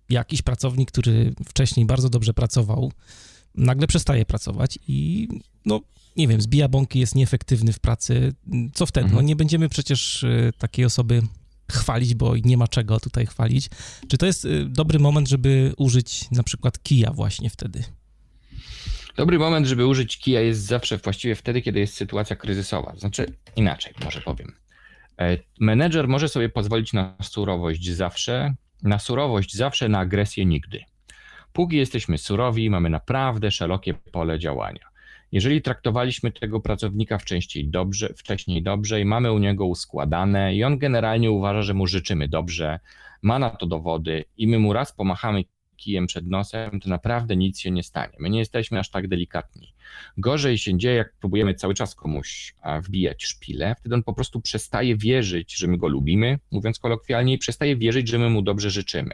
jakiś pracownik, który wcześniej bardzo dobrze pracował, nagle przestaje pracować i no, nie wiem, zbija bąki, jest nieefektywny w pracy, co wtedy? No, mhm. No nie będziemy przecież y, takiej osoby chwalić, bo nie ma czego tutaj chwalić. Czy to jest y, dobry moment, żeby użyć na przykład kija właśnie wtedy? Dobry moment, żeby użyć kija jest zawsze właściwie wtedy, kiedy jest sytuacja kryzysowa. Znaczy inaczej, może powiem. E, menedżer może sobie pozwolić na surowość zawsze, na surowość zawsze, na agresję nigdy. Póki jesteśmy surowi, mamy naprawdę szerokie pole działania. Jeżeli traktowaliśmy tego pracownika wcześniej dobrze, wcześniej dobrze i mamy u niego uskładane i on generalnie uważa, że mu życzymy dobrze, ma na to dowody i my mu raz pomachamy kijem przed nosem, to naprawdę nic się nie stanie. My nie jesteśmy aż tak delikatni. Gorzej się dzieje, jak próbujemy cały czas komuś wbijać szpilę, wtedy on po prostu przestaje wierzyć, że my go lubimy, mówiąc kolokwialnie, i przestaje wierzyć, że my mu dobrze życzymy.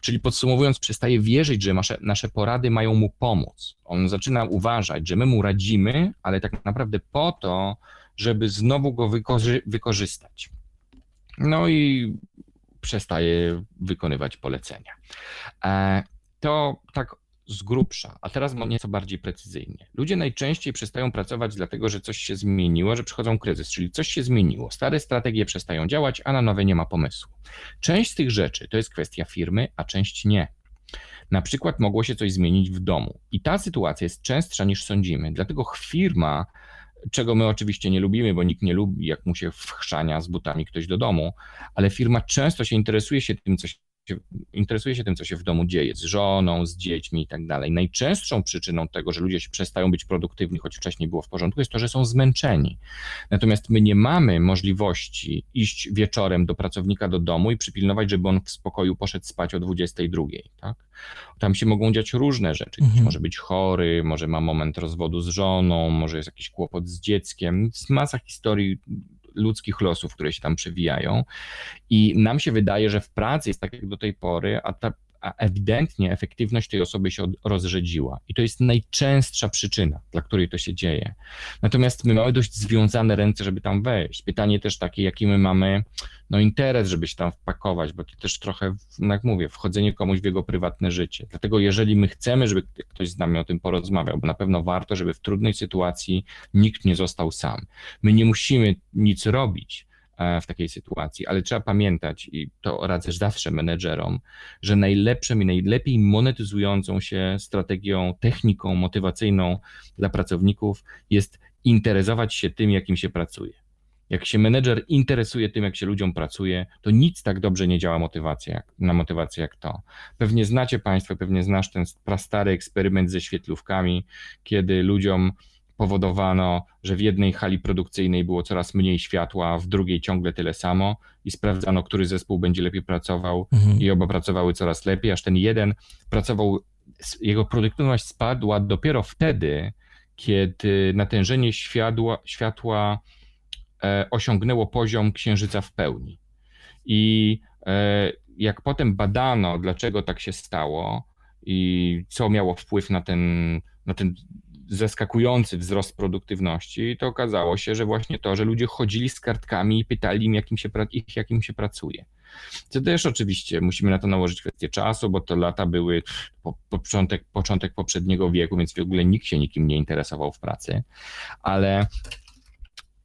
Czyli podsumowując, przestaje wierzyć, że nasze, nasze porady mają mu pomóc. On zaczyna uważać, że my mu radzimy, ale tak naprawdę po to, żeby znowu go wykorzy wykorzystać. No i przestaje wykonywać polecenia. E, to tak z grubsza, a teraz nieco bardziej precyzyjnie. Ludzie najczęściej przestają pracować dlatego, że coś się zmieniło, że przychodzą kryzys, czyli coś się zmieniło. Stare strategie przestają działać, a na nowe nie ma pomysłu. Część z tych rzeczy to jest kwestia firmy, a część nie. Na przykład mogło się coś zmienić w domu i ta sytuacja jest częstsza niż sądzimy, dlatego firma czego my oczywiście nie lubimy, bo nikt nie lubi, jak mu się wchrzania z butami ktoś do domu, ale firma często się interesuje się tym, co się interesuje się tym, co się w domu dzieje, z żoną, z dziećmi i tak dalej. Najczęstszą przyczyną tego, że ludzie się przestają być produktywni, choć wcześniej było w porządku, jest to, że są zmęczeni. Natomiast my nie mamy możliwości iść wieczorem do pracownika do domu i przypilnować, żeby on w spokoju poszedł spać o 22. Tak? Tam się mogą dziać różne rzeczy. Mhm. Może być chory, może ma moment rozwodu z żoną, może jest jakiś kłopot z dzieckiem. Jest masa historii ludzkich losów, które się tam przewijają. I nam się wydaje, że w pracy jest tak jak do tej pory, a ta a ewidentnie efektywność tej osoby się rozrzedziła. I to jest najczęstsza przyczyna, dla której to się dzieje. Natomiast my mamy dość związane ręce, żeby tam wejść. Pytanie też takie, jaki my mamy no, interes, żeby się tam wpakować, bo to też trochę, no jak mówię, wchodzenie komuś w jego prywatne życie. Dlatego jeżeli my chcemy, żeby ktoś z nami o tym porozmawiał, bo na pewno warto, żeby w trudnej sytuacji nikt nie został sam. My nie musimy nic robić, w takiej sytuacji, ale trzeba pamiętać, i to radzę zawsze menedżerom, że najlepszą i najlepiej monetyzującą się strategią, techniką motywacyjną dla pracowników jest interesować się tym, jakim się pracuje. Jak się menedżer interesuje tym, jak się ludziom pracuje, to nic tak dobrze nie działa motywacja, na motywację jak to. Pewnie znacie Państwo, pewnie znasz ten prastary eksperyment ze świetlówkami, kiedy ludziom powodowano, że w jednej hali produkcyjnej było coraz mniej światła, w drugiej ciągle tyle samo i sprawdzano, który zespół będzie lepiej pracował mhm. i oba pracowały coraz lepiej, aż ten jeden pracował, jego produktywność spadła dopiero wtedy, kiedy natężenie światła, światła e, osiągnęło poziom księżyca w pełni. I e, jak potem badano, dlaczego tak się stało i co miało wpływ na ten, na ten zaskakujący wzrost produktywności, to okazało się, że właśnie to, że ludzie chodzili z kartkami i pytali im, jakim się, ich, jakim się pracuje. Co też oczywiście musimy na to nałożyć kwestię czasu, bo to lata były po, początek, początek poprzedniego wieku, więc w ogóle nikt się nikim nie interesował w pracy, ale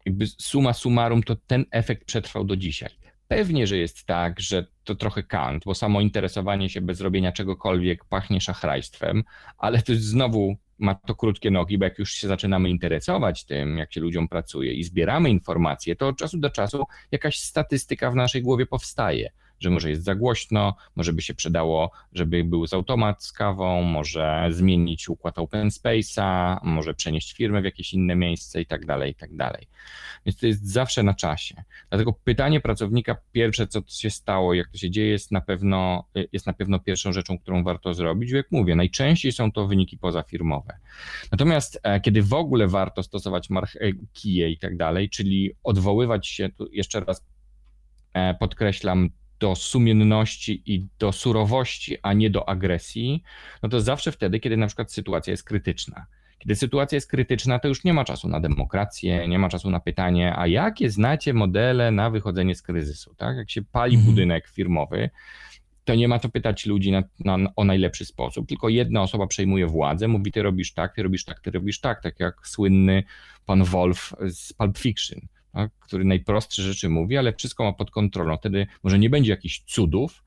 jakby suma summarum to ten efekt przetrwał do dzisiaj. Pewnie, że jest tak, że to trochę kant, bo samo interesowanie się bez robienia czegokolwiek pachnie szachrajstwem, ale to jest znowu ma to krótkie nogi, bo jak już się zaczynamy interesować tym, jak się ludziom pracuje i zbieramy informacje, to od czasu do czasu jakaś statystyka w naszej głowie powstaje że może jest za głośno, może by się przydało, żeby był z automat z kawą, może zmienić układ open space'a, może przenieść firmę w jakieś inne miejsce i tak dalej, i tak dalej. Więc to jest zawsze na czasie. Dlatego pytanie pracownika pierwsze, co się stało, jak to się dzieje, jest na pewno, jest na pewno pierwszą rzeczą, którą warto zrobić. Jak mówię, najczęściej są to wyniki pozafirmowe. Natomiast e, kiedy w ogóle warto stosować e, kije i tak dalej, czyli odwoływać się, tu jeszcze raz e, podkreślam, do sumienności i do surowości, a nie do agresji, no to zawsze wtedy, kiedy na przykład sytuacja jest krytyczna. Kiedy sytuacja jest krytyczna, to już nie ma czasu na demokrację, nie ma czasu na pytanie, a jakie znacie modele na wychodzenie z kryzysu? Tak? Jak się pali mhm. budynek firmowy, to nie ma co pytać ludzi na, na, o najlepszy sposób, tylko jedna osoba przejmuje władzę, mówi ty robisz tak, ty robisz tak, ty robisz tak, tak jak słynny pan Wolf z Pulp Fiction tak, który najprostsze rzeczy mówi, ale wszystko ma pod kontrolą. Wtedy może nie będzie jakichś cudów,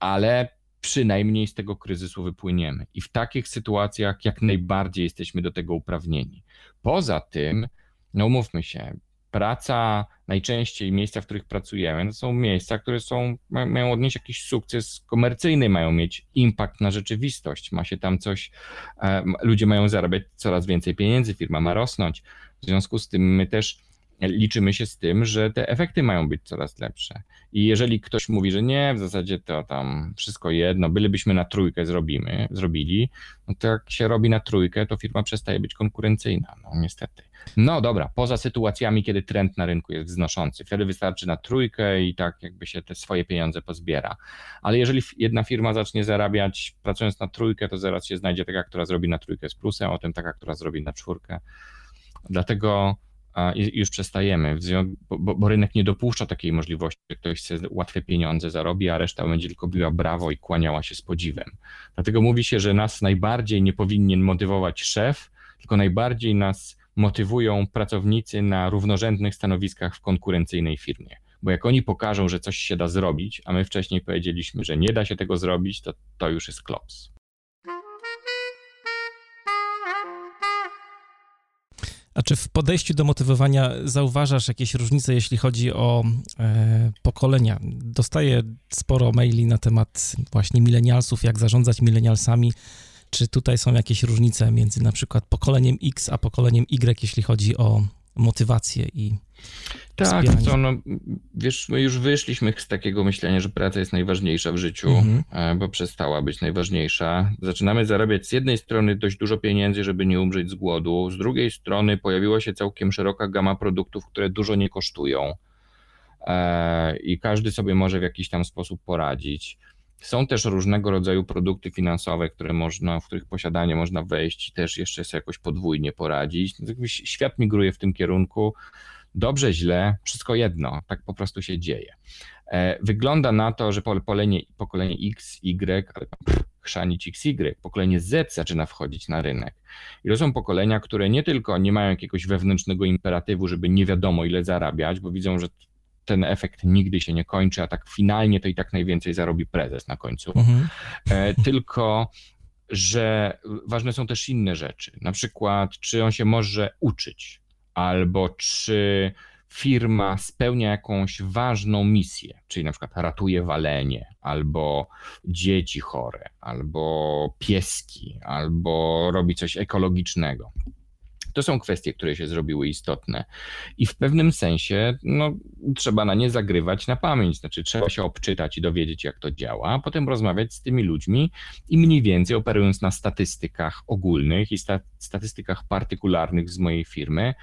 ale przynajmniej z tego kryzysu wypłyniemy. I w takich sytuacjach jak najbardziej jesteśmy do tego uprawnieni. Poza tym, no umówmy się, praca, najczęściej miejsca, w których pracujemy, to są miejsca, które są, mają odnieść jakiś sukces komercyjny, mają mieć impact na rzeczywistość, ma się tam coś, e, ludzie mają zarabiać coraz więcej pieniędzy, firma ma rosnąć. W związku z tym my też liczymy się z tym, że te efekty mają być coraz lepsze. I jeżeli ktoś mówi, że nie, w zasadzie to tam wszystko jedno, bylibyśmy na trójkę zrobimy, zrobili, no to jak się robi na trójkę, to firma przestaje być konkurencyjna, no niestety. No dobra, poza sytuacjami, kiedy trend na rynku jest wznoszący, wtedy wystarczy na trójkę i tak jakby się te swoje pieniądze pozbiera. Ale jeżeli jedna firma zacznie zarabiać pracując na trójkę, to zaraz się znajdzie taka, która zrobi na trójkę z plusem, a tym taka, która zrobi na czwórkę. Dlatego i już przestajemy, bo, bo, rynek nie dopuszcza takiej możliwości, że ktoś chce łatwe pieniądze zarobi, a reszta będzie tylko biła brawo i kłaniała się z podziwem. Dlatego mówi się, że nas najbardziej nie powinien motywować szef, tylko najbardziej nas motywują pracownicy na równorzędnych stanowiskach w konkurencyjnej firmie. Bo jak oni pokażą, że coś się da zrobić, a my wcześniej powiedzieliśmy, że nie da się tego zrobić, to to już jest klops. A czy w podejściu do motywowania zauważasz jakieś różnice, jeśli chodzi o e, pokolenia? Dostaję sporo maili na temat właśnie milenialsów, jak zarządzać milenialsami. Czy tutaj są jakieś różnice między na przykład pokoleniem X a pokoleniem Y, jeśli chodzi o motywację i tak, co, no, wiesz, my już wyszliśmy z takiego myślenia, że praca jest najważniejsza w życiu, mhm. E, bo przestała być najważniejsza. Zaczynamy zarabiać z jednej strony dość dużo pieniędzy, żeby nie umrzeć z głodu, z drugiej strony pojawiła się całkiem szeroka gama produktów, które dużo nie kosztują e, i każdy sobie może w jakiś tam sposób poradzić. Są też różnego rodzaju produkty finansowe, które można, w których posiadanie można wejść i też jeszcze sobie jakoś podwójnie poradzić. Świat migruje w tym kierunku. Dobrze, źle, wszystko jedno, tak po prostu się dzieje. E, wygląda na to, że pokolenie, pokolenie X, Y, ale pff, chrzanić XY, pokolenie Z zaczyna wchodzić na rynek. I to są pokolenia, które nie tylko nie mają jakiegoś wewnętrznego imperatywu, żeby nie wiadomo ile zarabiać, bo widzą, że ten efekt nigdy się nie kończy, a tak finalnie to i tak najwięcej zarobi prezes na końcu. Mhm. E, tylko że ważne są też inne rzeczy. Na przykład, czy on się może uczyć, albo czy firma spełnia jakąś ważną misję, czyli na przykład ratuje walenie, albo dzieci chore, albo pieski, albo robi coś ekologicznego. To są kwestie, które się zrobiły istotne i w pewnym sensie no, trzeba na nie zagrywać na pamięć, znaczy trzeba się obczytać i dowiedzieć, jak to działa, a potem rozmawiać z tymi ludźmi i mniej więcej operując na statystykach ogólnych i sta statystykach partykularnych z mojej firmy,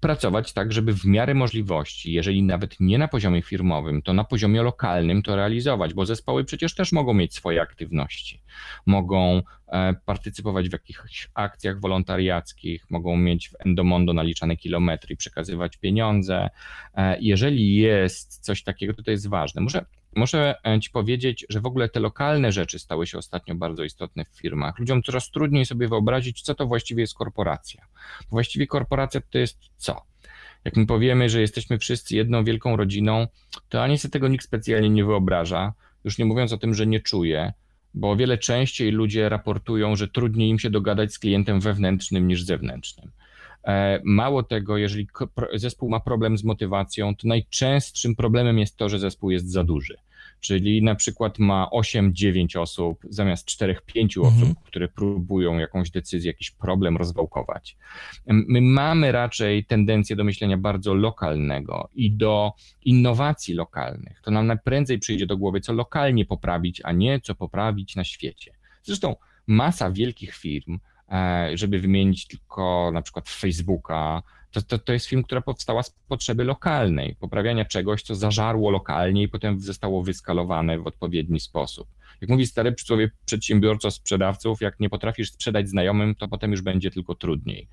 pracować tak, żeby w miarę możliwości, jeżeli nawet nie na poziomie firmowym, to na poziomie lokalnym to realizować, bo zespoły przecież też mogą mieć swoje aktywności. Mogą E, partycypować w jakichś akcjach wolontariackich, mogą mieć w Endomondo naliczane kilometry i przekazywać pieniądze. E, jeżeli jest coś takiego, to to jest ważne. Muszę, e, Ci powiedzieć, że w ogóle te lokalne rzeczy stały się ostatnio bardzo istotne w firmach. Ludziom coraz trudniej sobie wyobrazić, co to właściwie jest korporacja. Właściwie korporacja to jest co? Jak my powiemy, że jesteśmy wszyscy jedną wielką rodziną, to ani sobie tego nikt specjalnie nie wyobraża, już nie mówiąc o tym, że nie czuje, bo o wiele częściej ludzie raportują, że trudniej im się dogadać z klientem wewnętrznym niż zewnętrznym. E, mało tego, jeżeli zespół ma problem z motywacją, to najczęstszym problemem jest to, że zespół jest za duży czyli na przykład ma 8-9 osób zamiast 4-5 mhm. osób, które próbują jakąś decyzję, jakiś problem rozwałkować. My mamy raczej tendencję do myślenia bardzo lokalnego i do innowacji lokalnych. To nam najprędzej przyjdzie do głowy, co lokalnie poprawić, a nie co poprawić na świecie. Zresztą masa wielkich firm, e, żeby wymienić tylko na przykład Facebooka, to, to, to jest film, która powstała z potrzeby lokalnej, poprawiania czegoś, co zażarło lokalnie i potem zostało wyskalowane w odpowiedni sposób. Jak mówi stary przysłowie przedsiębiorca sprzedawców, jak nie potrafisz sprzedać znajomym, to potem już będzie tylko trudniej.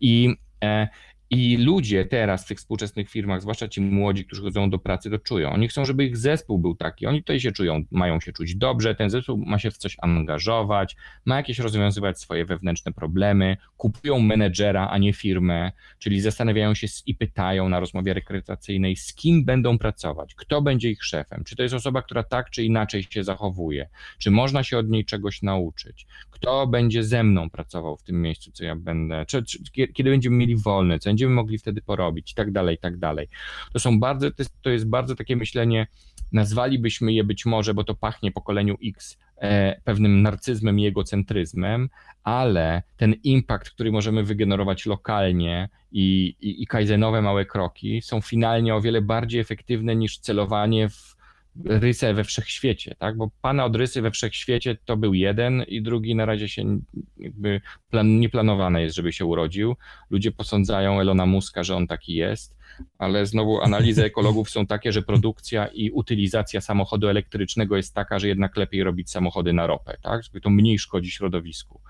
I, e, I ludzie teraz w tych współczesnych firmach, zwłaszcza ci młodzi, którzy chodzą do pracy, to czują. Oni chcą, żeby ich zespół był taki. Oni tutaj się czują, mają się czuć dobrze, ten zespół ma się w coś angażować, ma jakieś rozwiązywać swoje wewnętrzne problemy, kupują menedżera, a nie firmę, czyli zastanawiają się i pytają na rozmowie rekrutacyjnej, z kim będą pracować, kto będzie ich szefem, czy to jest osoba, która tak czy inaczej się zachowuje, czy można się od niej czegoś nauczyć, kto będzie ze mną pracował w tym miejscu, co ja będę, czy, czy kiedy będziemy mieli wolne, co będziemy mogli wtedy porobić i tak dalej, i tak dalej. To są bardzo, to jest, to jest bardzo takie myślenie, nazwalibyśmy je być może, bo to pachnie pokoleniu X, e, pewnym narcyzmem i egocentryzmem, ale ten impact, który możemy wygenerować lokalnie i, i, i kaizenowe małe kroki są finalnie o wiele bardziej efektywne niż celowanie w rysę we wszechświecie, tak? Bo pana od rysy we wszechświecie to był jeden i drugi na razie się jakby plan, nieplanowane jest, żeby się urodził. Ludzie posądzają Elona Muska, że on taki jest ale znowu analizy ekologów są takie, że produkcja i utylizacja samochodu elektrycznego jest taka, że jednak lepiej robić samochody na ropę, tak? Żeby to mniej szkodzi środowisku.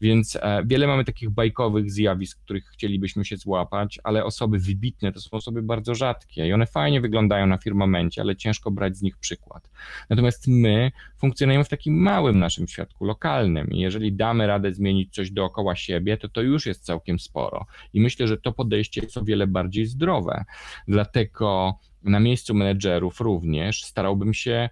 Więc e, wiele mamy takich bajkowych zjawisk, których chcielibyśmy się złapać, ale osoby wybitne to są osoby bardzo rzadkie i one fajnie wyglądają na firmamencie, ale ciężko brać z nich przykład. Natomiast my funkcjonujemy w takim małym naszym świadku lokalnym i jeżeli damy radę zmienić coś dookoła siebie, to to już jest całkiem sporo. I myślę, że to podejście jest o wiele bardziej zdrowe Dlatego na miejscu menedżerów również starałbym się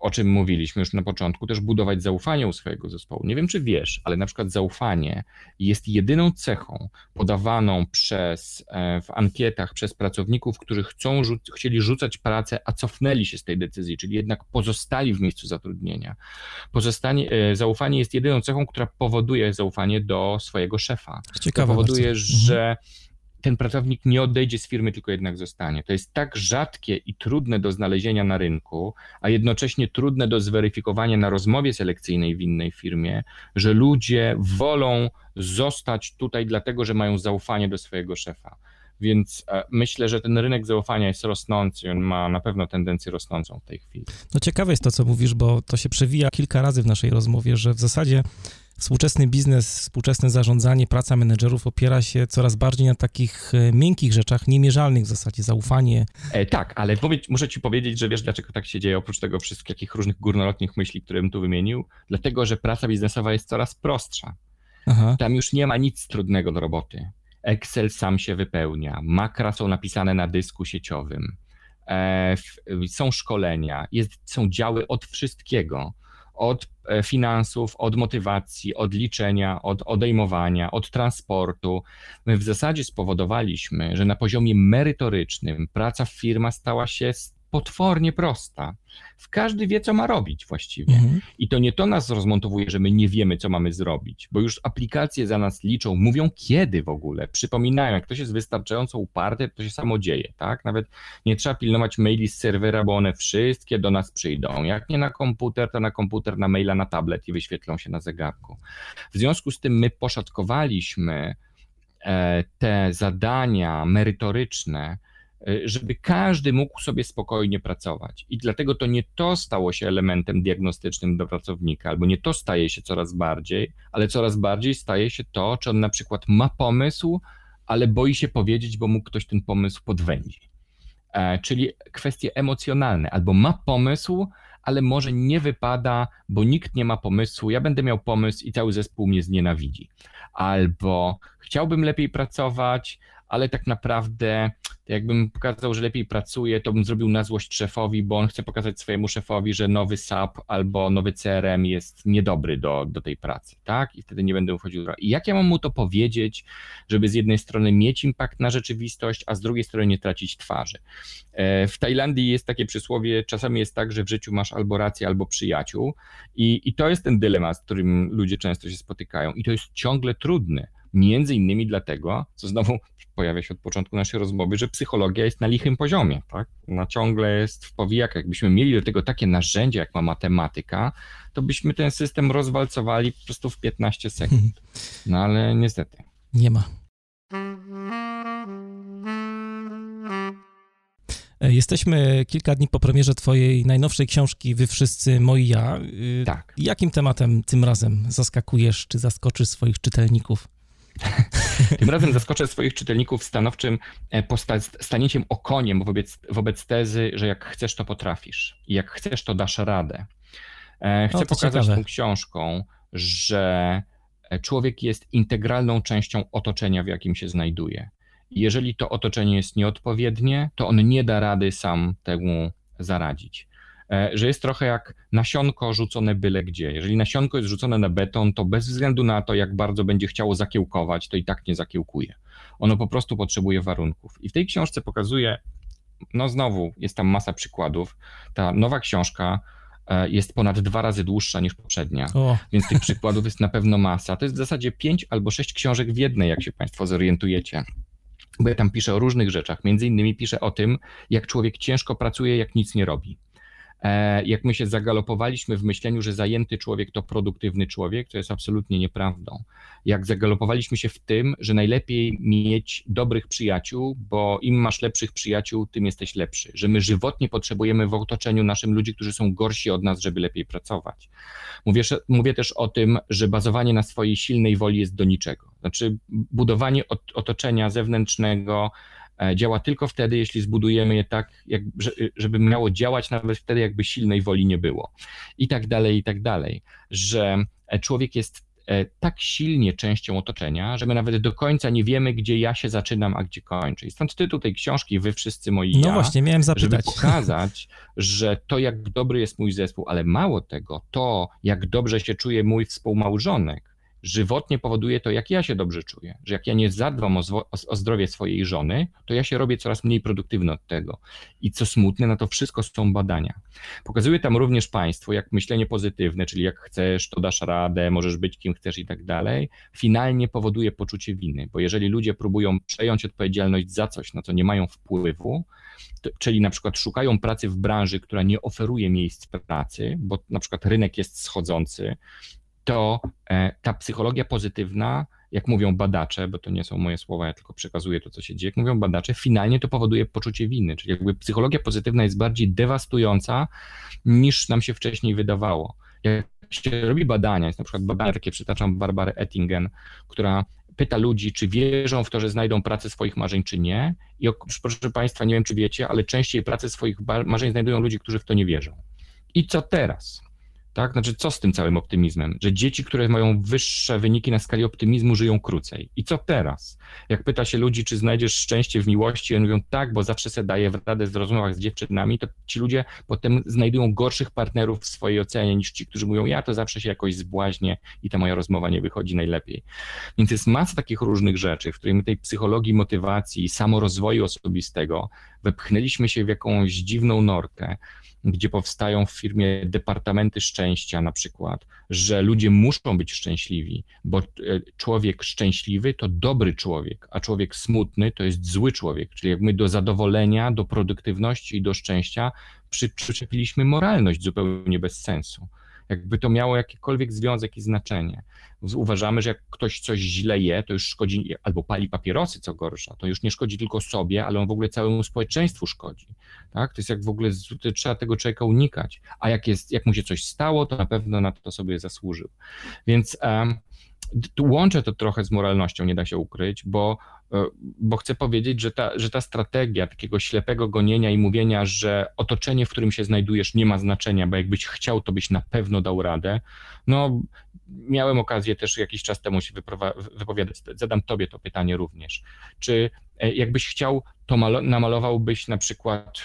o czym mówiliśmy już na początku, też budować zaufanie u swojego zespołu. Nie wiem, czy wiesz, ale na przykład zaufanie jest jedyną cechą podawaną przez, e, w ankietach przez pracowników, którzy chcą, chcieli rzucać pracę, a cofnęli się z tej decyzji, czyli jednak pozostali w miejscu zatrudnienia. Pozostanie, e, zaufanie jest jedyną cechą, która powoduje zaufanie do swojego szefa. Ciekawe powoduje, bardzo. że mhm ten pracownik nie odejdzie z firmy, tylko jednak zostanie. To jest tak rzadkie i trudne do znalezienia na rynku, a jednocześnie trudne do zweryfikowania na rozmowie selekcyjnej w innej firmie, że ludzie wolą zostać tutaj, dlatego że mają zaufanie do swojego szefa. Więc e, myślę, że ten rynek zaufania jest rosnący, on ma na pewno tendencję rosnącą w tej chwili. No ciekawe jest to, co mówisz, bo to się przewija kilka razy w naszej rozmowie, że w zasadzie Współczesny biznes, współczesne zarządzanie, praca menedżerów opiera się coraz bardziej na takich e, miękkich rzeczach, niemierzalnych w zasadzie, zaufanie. E, tak, ale powiedz, muszę ci powiedzieć, że wiesz, dlaczego tak się dzieje, oprócz tego wszystkich różnych górnolotnych myśli, które bym tu wymienił? Dlatego, że praca biznesowa jest coraz prostsza. Aha. Tam już nie ma nic trudnego do roboty. Excel sam się wypełnia, makra są napisane na dysku sieciowym, e, są szkolenia, jest, są działy od wszystkiego od e, finansów, od motywacji, od liczenia, od odejmowania, od transportu. My w zasadzie spowodowaliśmy, że na poziomie merytorycznym praca w firma stała się potwornie prosta. W każdy wie, co ma robić właściwie. Mhm. I to nie to nas rozmontowuje, że my nie wiemy, co mamy zrobić, bo już aplikacje za nas liczą, mówią kiedy w ogóle, przypominają, jak ktoś jest wystarczająco uparty, to się samo dzieje, tak? Nawet nie trzeba pilnować maili z serwera, bo one wszystkie do nas przyjdą. Jak nie na komputer, to na komputer, na maila, na tablet i wyświetlą się na zegarku. W związku z tym my poszatkowaliśmy e, te zadania merytoryczne, żeby każdy mógł sobie spokojnie pracować. I dlatego to nie to stało się elementem diagnostycznym do pracownika, albo nie to staje się coraz bardziej, ale coraz bardziej staje się to, czy on na przykład ma pomysł, ale boi się powiedzieć, bo mu ktoś ten pomysł podwędzi. E, czyli kwestie emocjonalne, albo ma pomysł, ale może nie wypada, bo nikt nie ma pomysłu, ja będę miał pomysł i cały zespół mnie znienawidzi. Albo chciałbym lepiej pracować, ale tak naprawdę jakbym pokazał, że lepiej pracuje, to bym zrobił na złość szefowi, bo on chce pokazać swojemu szefowi, że nowy SAP albo nowy CRM jest niedobry do, do tej pracy, tak? I wtedy nie będę wchodził. I jak ja mam mu to powiedzieć, żeby z jednej strony mieć impact na rzeczywistość, a z drugiej strony nie tracić twarzy? E, w Tajlandii jest takie przysłowie, czasami jest tak, że w życiu masz albo rację, albo przyjaciół i, i to jest ten dylemat, z którym ludzie często się spotykają i to jest ciągle trudne Między innymi dlatego, co znowu pojawia się od początku naszej rozmowy, że psychologia jest na lichym poziomie, tak? Ona ciągle jest w powijakach. Jakbyśmy mieli do tego takie narzędzie, jak ma matematyka, to byśmy ten system rozwalcowali po prostu w 15 sekund. No ale niestety. Nie ma. E, jesteśmy kilka dni po premierze Twojej najnowszej książki Wy wszyscy moi ja. Y, tak. Jakim tematem tym razem zaskakujesz czy zaskoczysz swoich czytelników? Tym razem zaskoczę swoich czytelników stanowczym e, stanięciem okoniem wobec, wobec tezy, że jak chcesz, to potrafisz. I jak chcesz, to dasz radę. E, chcę pokazać ciekawe. tą książką, że człowiek jest integralną częścią otoczenia, w jakim się znajduje. Jeżeli to otoczenie jest nieodpowiednie, to on nie da rady sam temu zaradzić. E, że jest trochę jak nasionko rzucone byle gdzie. Jeżeli nasionko jest rzucone na beton, to bez względu na to, jak bardzo będzie chciało zakiełkować, to i tak nie zakiełkuje. Ono po prostu potrzebuje warunków. I w tej książce pokazuje, no znowu, jest tam masa przykładów. Ta nowa książka e, jest ponad dwa razy dłuższa niż poprzednia, o. więc tych przykładów jest na pewno masa. To jest w zasadzie pięć albo sześć książek w jednej, jak się Państwo zorientujecie bo ja tam piszę o różnych rzeczach. Między innymi piszę o tym, jak człowiek ciężko pracuje, jak nic nie robi. E, jak my się zagalopowaliśmy w myśleniu, że zajęty człowiek to produktywny człowiek, to jest absolutnie nieprawdą. Jak zagalopowaliśmy się w tym, że najlepiej mieć dobrych przyjaciół, bo im masz lepszych przyjaciół, tym jesteś lepszy. Że my żywotnie potrzebujemy w otoczeniu naszym ludzi, którzy są gorsi od nas, żeby lepiej pracować. Mówię, mówię też o tym, że bazowanie na swojej silnej woli jest do niczego. Znaczy, budowanie otoczenia zewnętrznego, działa tylko wtedy, jeśli zbudujemy je tak, jak, żeby miało działać nawet wtedy, jakby silnej woli nie było. I tak dalej, i tak dalej. Że e, człowiek jest e, tak silnie częścią otoczenia, że my nawet do końca nie wiemy, gdzie ja się zaczynam, a gdzie kończę. I stąd tytuł tej książki, wy wszyscy moi No ja, właśnie, miałem zapytać. Żeby pokazać, że to jak dobry jest mój zespół, ale mało tego, to jak dobrze się czuje mój współmałżonek, żywotnie powoduje to, jak ja się dobrze czuję, że jak ja nie zadbam o, o, zdrowie swojej żony, to ja się robię coraz mniej produktywny od tego. I co smutne, na to wszystko są badania. Pokazuje tam również Państwo, jak myślenie pozytywne, czyli jak chcesz, to dasz radę, możesz być kim chcesz i tak dalej, finalnie powoduje poczucie winy, bo jeżeli ludzie próbują przejąć odpowiedzialność za coś, na co nie mają wpływu, to, czyli na przykład szukają pracy w branży, która nie oferuje miejsc pracy, bo na przykład rynek jest schodzący, to e, ta psychologia pozytywna, jak mówią badacze, bo to nie są moje słowa, ja tylko przekazuję to, co się dzieje, jak mówią badacze, finalnie to powoduje poczucie winy, czyli jakby psychologia pozytywna jest bardziej dewastująca niż nam się wcześniej wydawało. Jak się robi badania, jest na przykład badania takie, przytaczam Barbarę Ettingen, która pyta ludzi, czy wierzą w to, że znajdą pracę swoich marzeń, czy nie. I proszę Państwa, nie wiem, czy wiecie, ale częściej pracę swoich marzeń znajdują ludzi, którzy w to nie wierzą. I co teraz? Tak? Znaczy, co z tym całym optymizmem? Że dzieci, które mają wyższe wyniki na skali optymizmu, żyją krócej. I co teraz? Jak pyta się ludzi, czy znajdziesz szczęście w miłości, oni mówią tak, bo zawsze se daje w radę z rozmowach z dziewczynami, to ci ludzie potem znajdują gorszych partnerów w swojej ocenie niż ci, którzy mówią, ja to zawsze się jakoś zbłaźnię i ta moja rozmowa nie wychodzi najlepiej. Więc jest masa takich różnych rzeczy, w której my tej psychologii motywacji, samorozwoju osobistego wepchnęliśmy się w jakąś dziwną norkę, gdzie powstają w firmie departamenty szczęścia na przykład, że ludzie muszą być szczęśliwi, bo e, człowiek szczęśliwy to dobry człowiek, a człowiek smutny to jest zły człowiek. Czyli jak my do zadowolenia, do produktywności i do szczęścia przyczepiliśmy moralność zupełnie bez sensu jakby to miało jakikolwiek związek i znaczenie. Uważamy, że jak ktoś coś źle je, to już szkodzi, albo pali papierosy, co gorsza, to już nie szkodzi tylko sobie, ale on w ogóle całemu społeczeństwu szkodzi. Tak? To jest jak w ogóle, trzeba tego człowieka unikać. A jak, jest, jak mu się coś stało, to na pewno na to sobie zasłużył. Więc um, łączę to trochę z moralnością, nie da się ukryć, bo bo chcę powiedzieć, że ta, że ta strategia takiego ślepego gonienia i mówienia, że otoczenie, w którym się znajdujesz, nie ma znaczenia, bo jakbyś chciał, to byś na pewno dał radę. No, miałem okazję też jakiś czas temu się wypowiadać. Zadam tobie to pytanie również. Czy e, jakbyś chciał, to namalowałbyś na przykład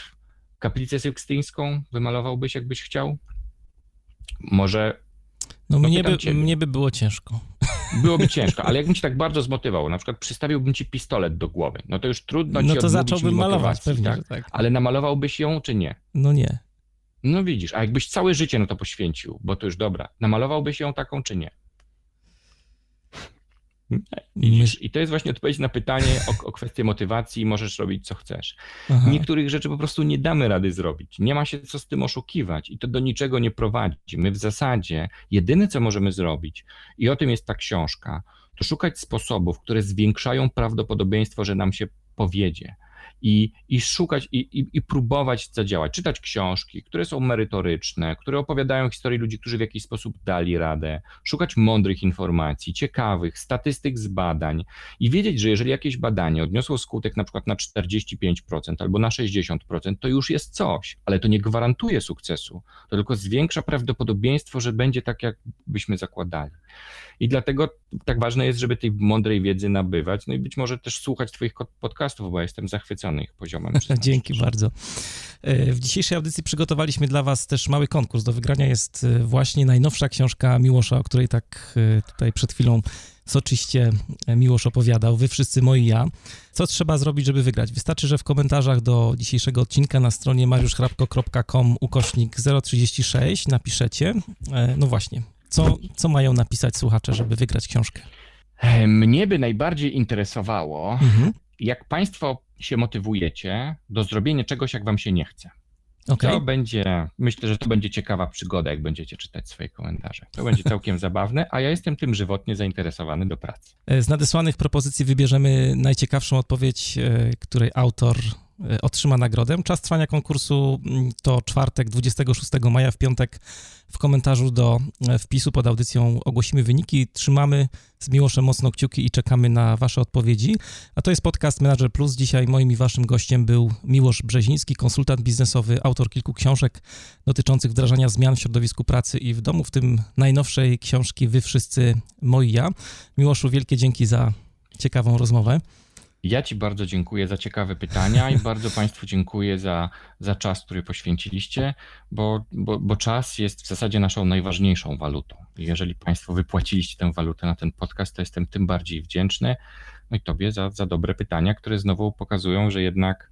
kaplicę sykstyńską? Wymalowałbyś, jakbyś chciał? Może. No, no mnie, by, mnie by było ciężko. Byłoby ciężko, ale jakbym ci tak bardzo zmotywował, na przykład przystawiłbym ci pistolet do głowy, no to już trudno no ci to zacząłbym malować, pewnie, tak? tak? Ale namalowałbyś ją, czy nie? No nie. No widzisz, a jakbyś całe życie na to poświęcił, bo to już dobra, namalowałbyś ją taką, czy nie? I to jest właśnie odpowiedź na pytanie o, o kwestię motywacji, możesz robić co chcesz. Aha. Niektórych rzeczy po prostu nie damy rady zrobić. Nie ma się co z tym oszukiwać i to do niczego nie prowadzi. My w zasadzie jedyne, co możemy zrobić, i o tym jest ta książka, to szukać sposobów, które zwiększają prawdopodobieństwo, że nam się powiedzie. I, i szukać i, i, i, próbować zadziałać, czytać książki, które są merytoryczne, które opowiadają historię ludzi, którzy w jakiś sposób dali radę, szukać mądrych informacji, ciekawych, statystyk z badań i wiedzieć, że jeżeli jakieś badanie odniosło skutek na przykład na 45% albo na 60%, to już jest coś, ale to nie gwarantuje sukcesu, to tylko zwiększa prawdopodobieństwo, że będzie tak, jak byśmy zakładali. I dlatego tak ważne jest, żeby tej mądrej wiedzy nabywać, no i być może też słuchać Twoich podcastów, bo jestem zachwycony poziomem. Dzięki bardzo. E, w dzisiejszej audycji przygotowaliśmy dla Was też mały konkurs. Do wygrania jest e, właśnie najnowsza książka Miłosza, o której tak e, tutaj przed chwilą soczyście Miłosz opowiadał. Wy wszyscy moi ja. Co trzeba zrobić, żeby wygrać? Wystarczy, że w komentarzach do dzisiejszego odcinka na stronie mariuszchrapko.com ukośnik 036 napiszecie, no właśnie, co, co mają napisać słuchacze, żeby wygrać książkę? Mnie by najbardziej interesowało, mhm. jak Państwo się motywujecie do zrobienia czegoś, jak Wam się nie chce. Okay. To będzie, myślę, że to będzie ciekawa przygoda, jak będziecie czytać swoje komentarze. To będzie całkiem zabawne, a ja jestem tym żywotnie zainteresowany do pracy. E, z nadesłanych propozycji wybierzemy najciekawszą odpowiedź, e, której autor otrzyma nagrodę. Czas trwania konkursu mm, to czwartek, 26 maja, w piątek. W komentarzu do e, wpisu pod audycją ogłosimy wyniki. Trzymamy z Miłoszem mocno kciuki i czekamy na Wasze odpowiedzi. A to jest podcast Manager Plus. Dzisiaj moim i Waszym gościem był Miłosz Brzeziński, konsultant biznesowy, autor kilku książek dotyczących wdrażania zmian w środowisku pracy i w domu, w tym najnowszej książki Wy wszyscy moi ja. Miłoszu, wielkie dzięki za ciekawą rozmowę. Ja Ci bardzo dziękuję za ciekawe pytania i bardzo Państwu dziękuję za, za czas, który poświęciliście, bo, bo, bo czas jest w zasadzie naszą najważniejszą walutą. Jeżeli Państwo wypłaciliście tę walutę na ten podcast, to jestem tym bardziej wdzięczny. No i Tobie za, za dobre pytania, które znowu pokazują, że jednak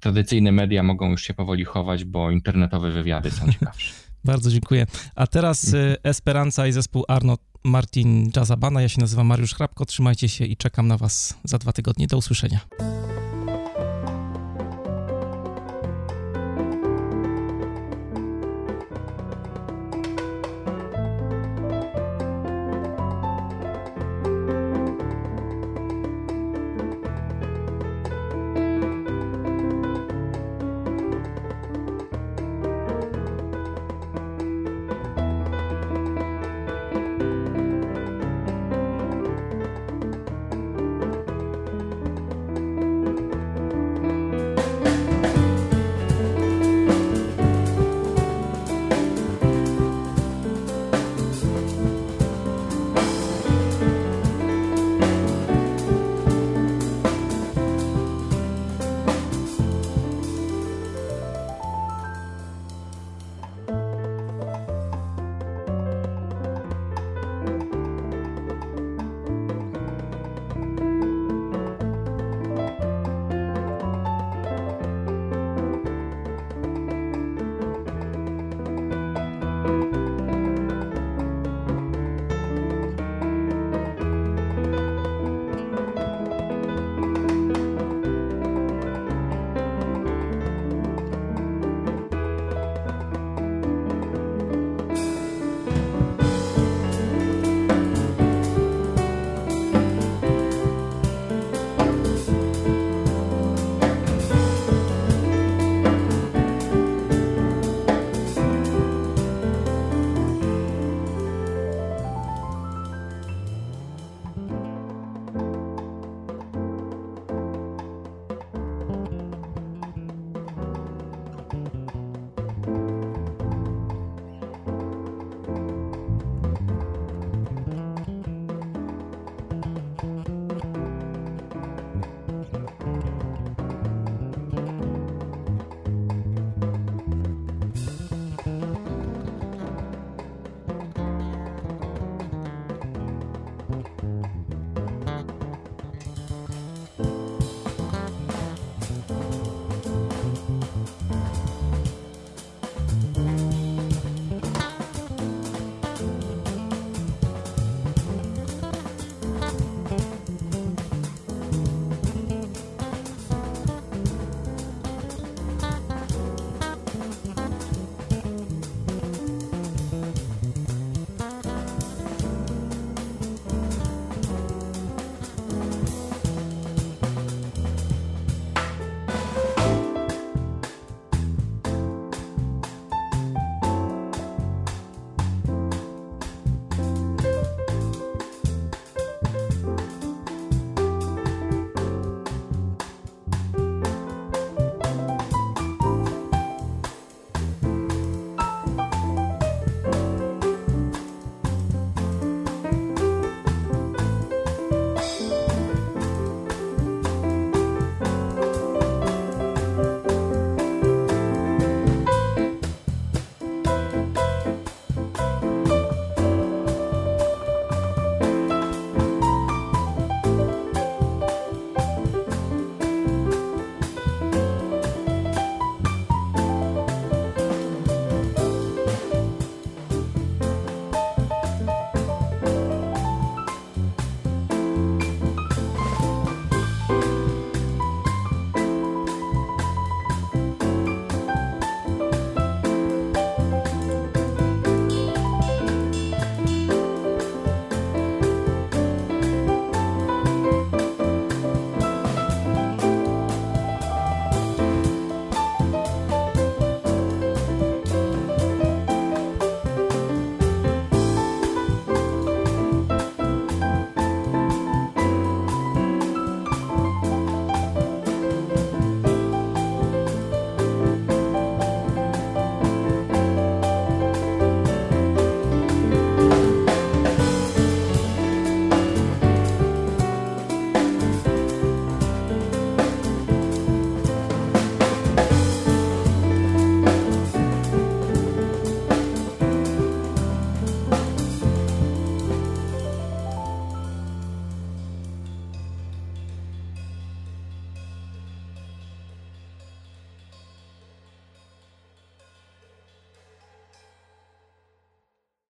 tradycyjne media mogą już się powoli chować, bo internetowe wywiady są ciekawsze. Bardzo dziękuję. A teraz y, Esperanza i zespół Arno Martin Jazabana. Ja się nazywam Mariusz Hrabko. Trzymajcie się i czekam na Was za dwa tygodnie. Do usłyszenia.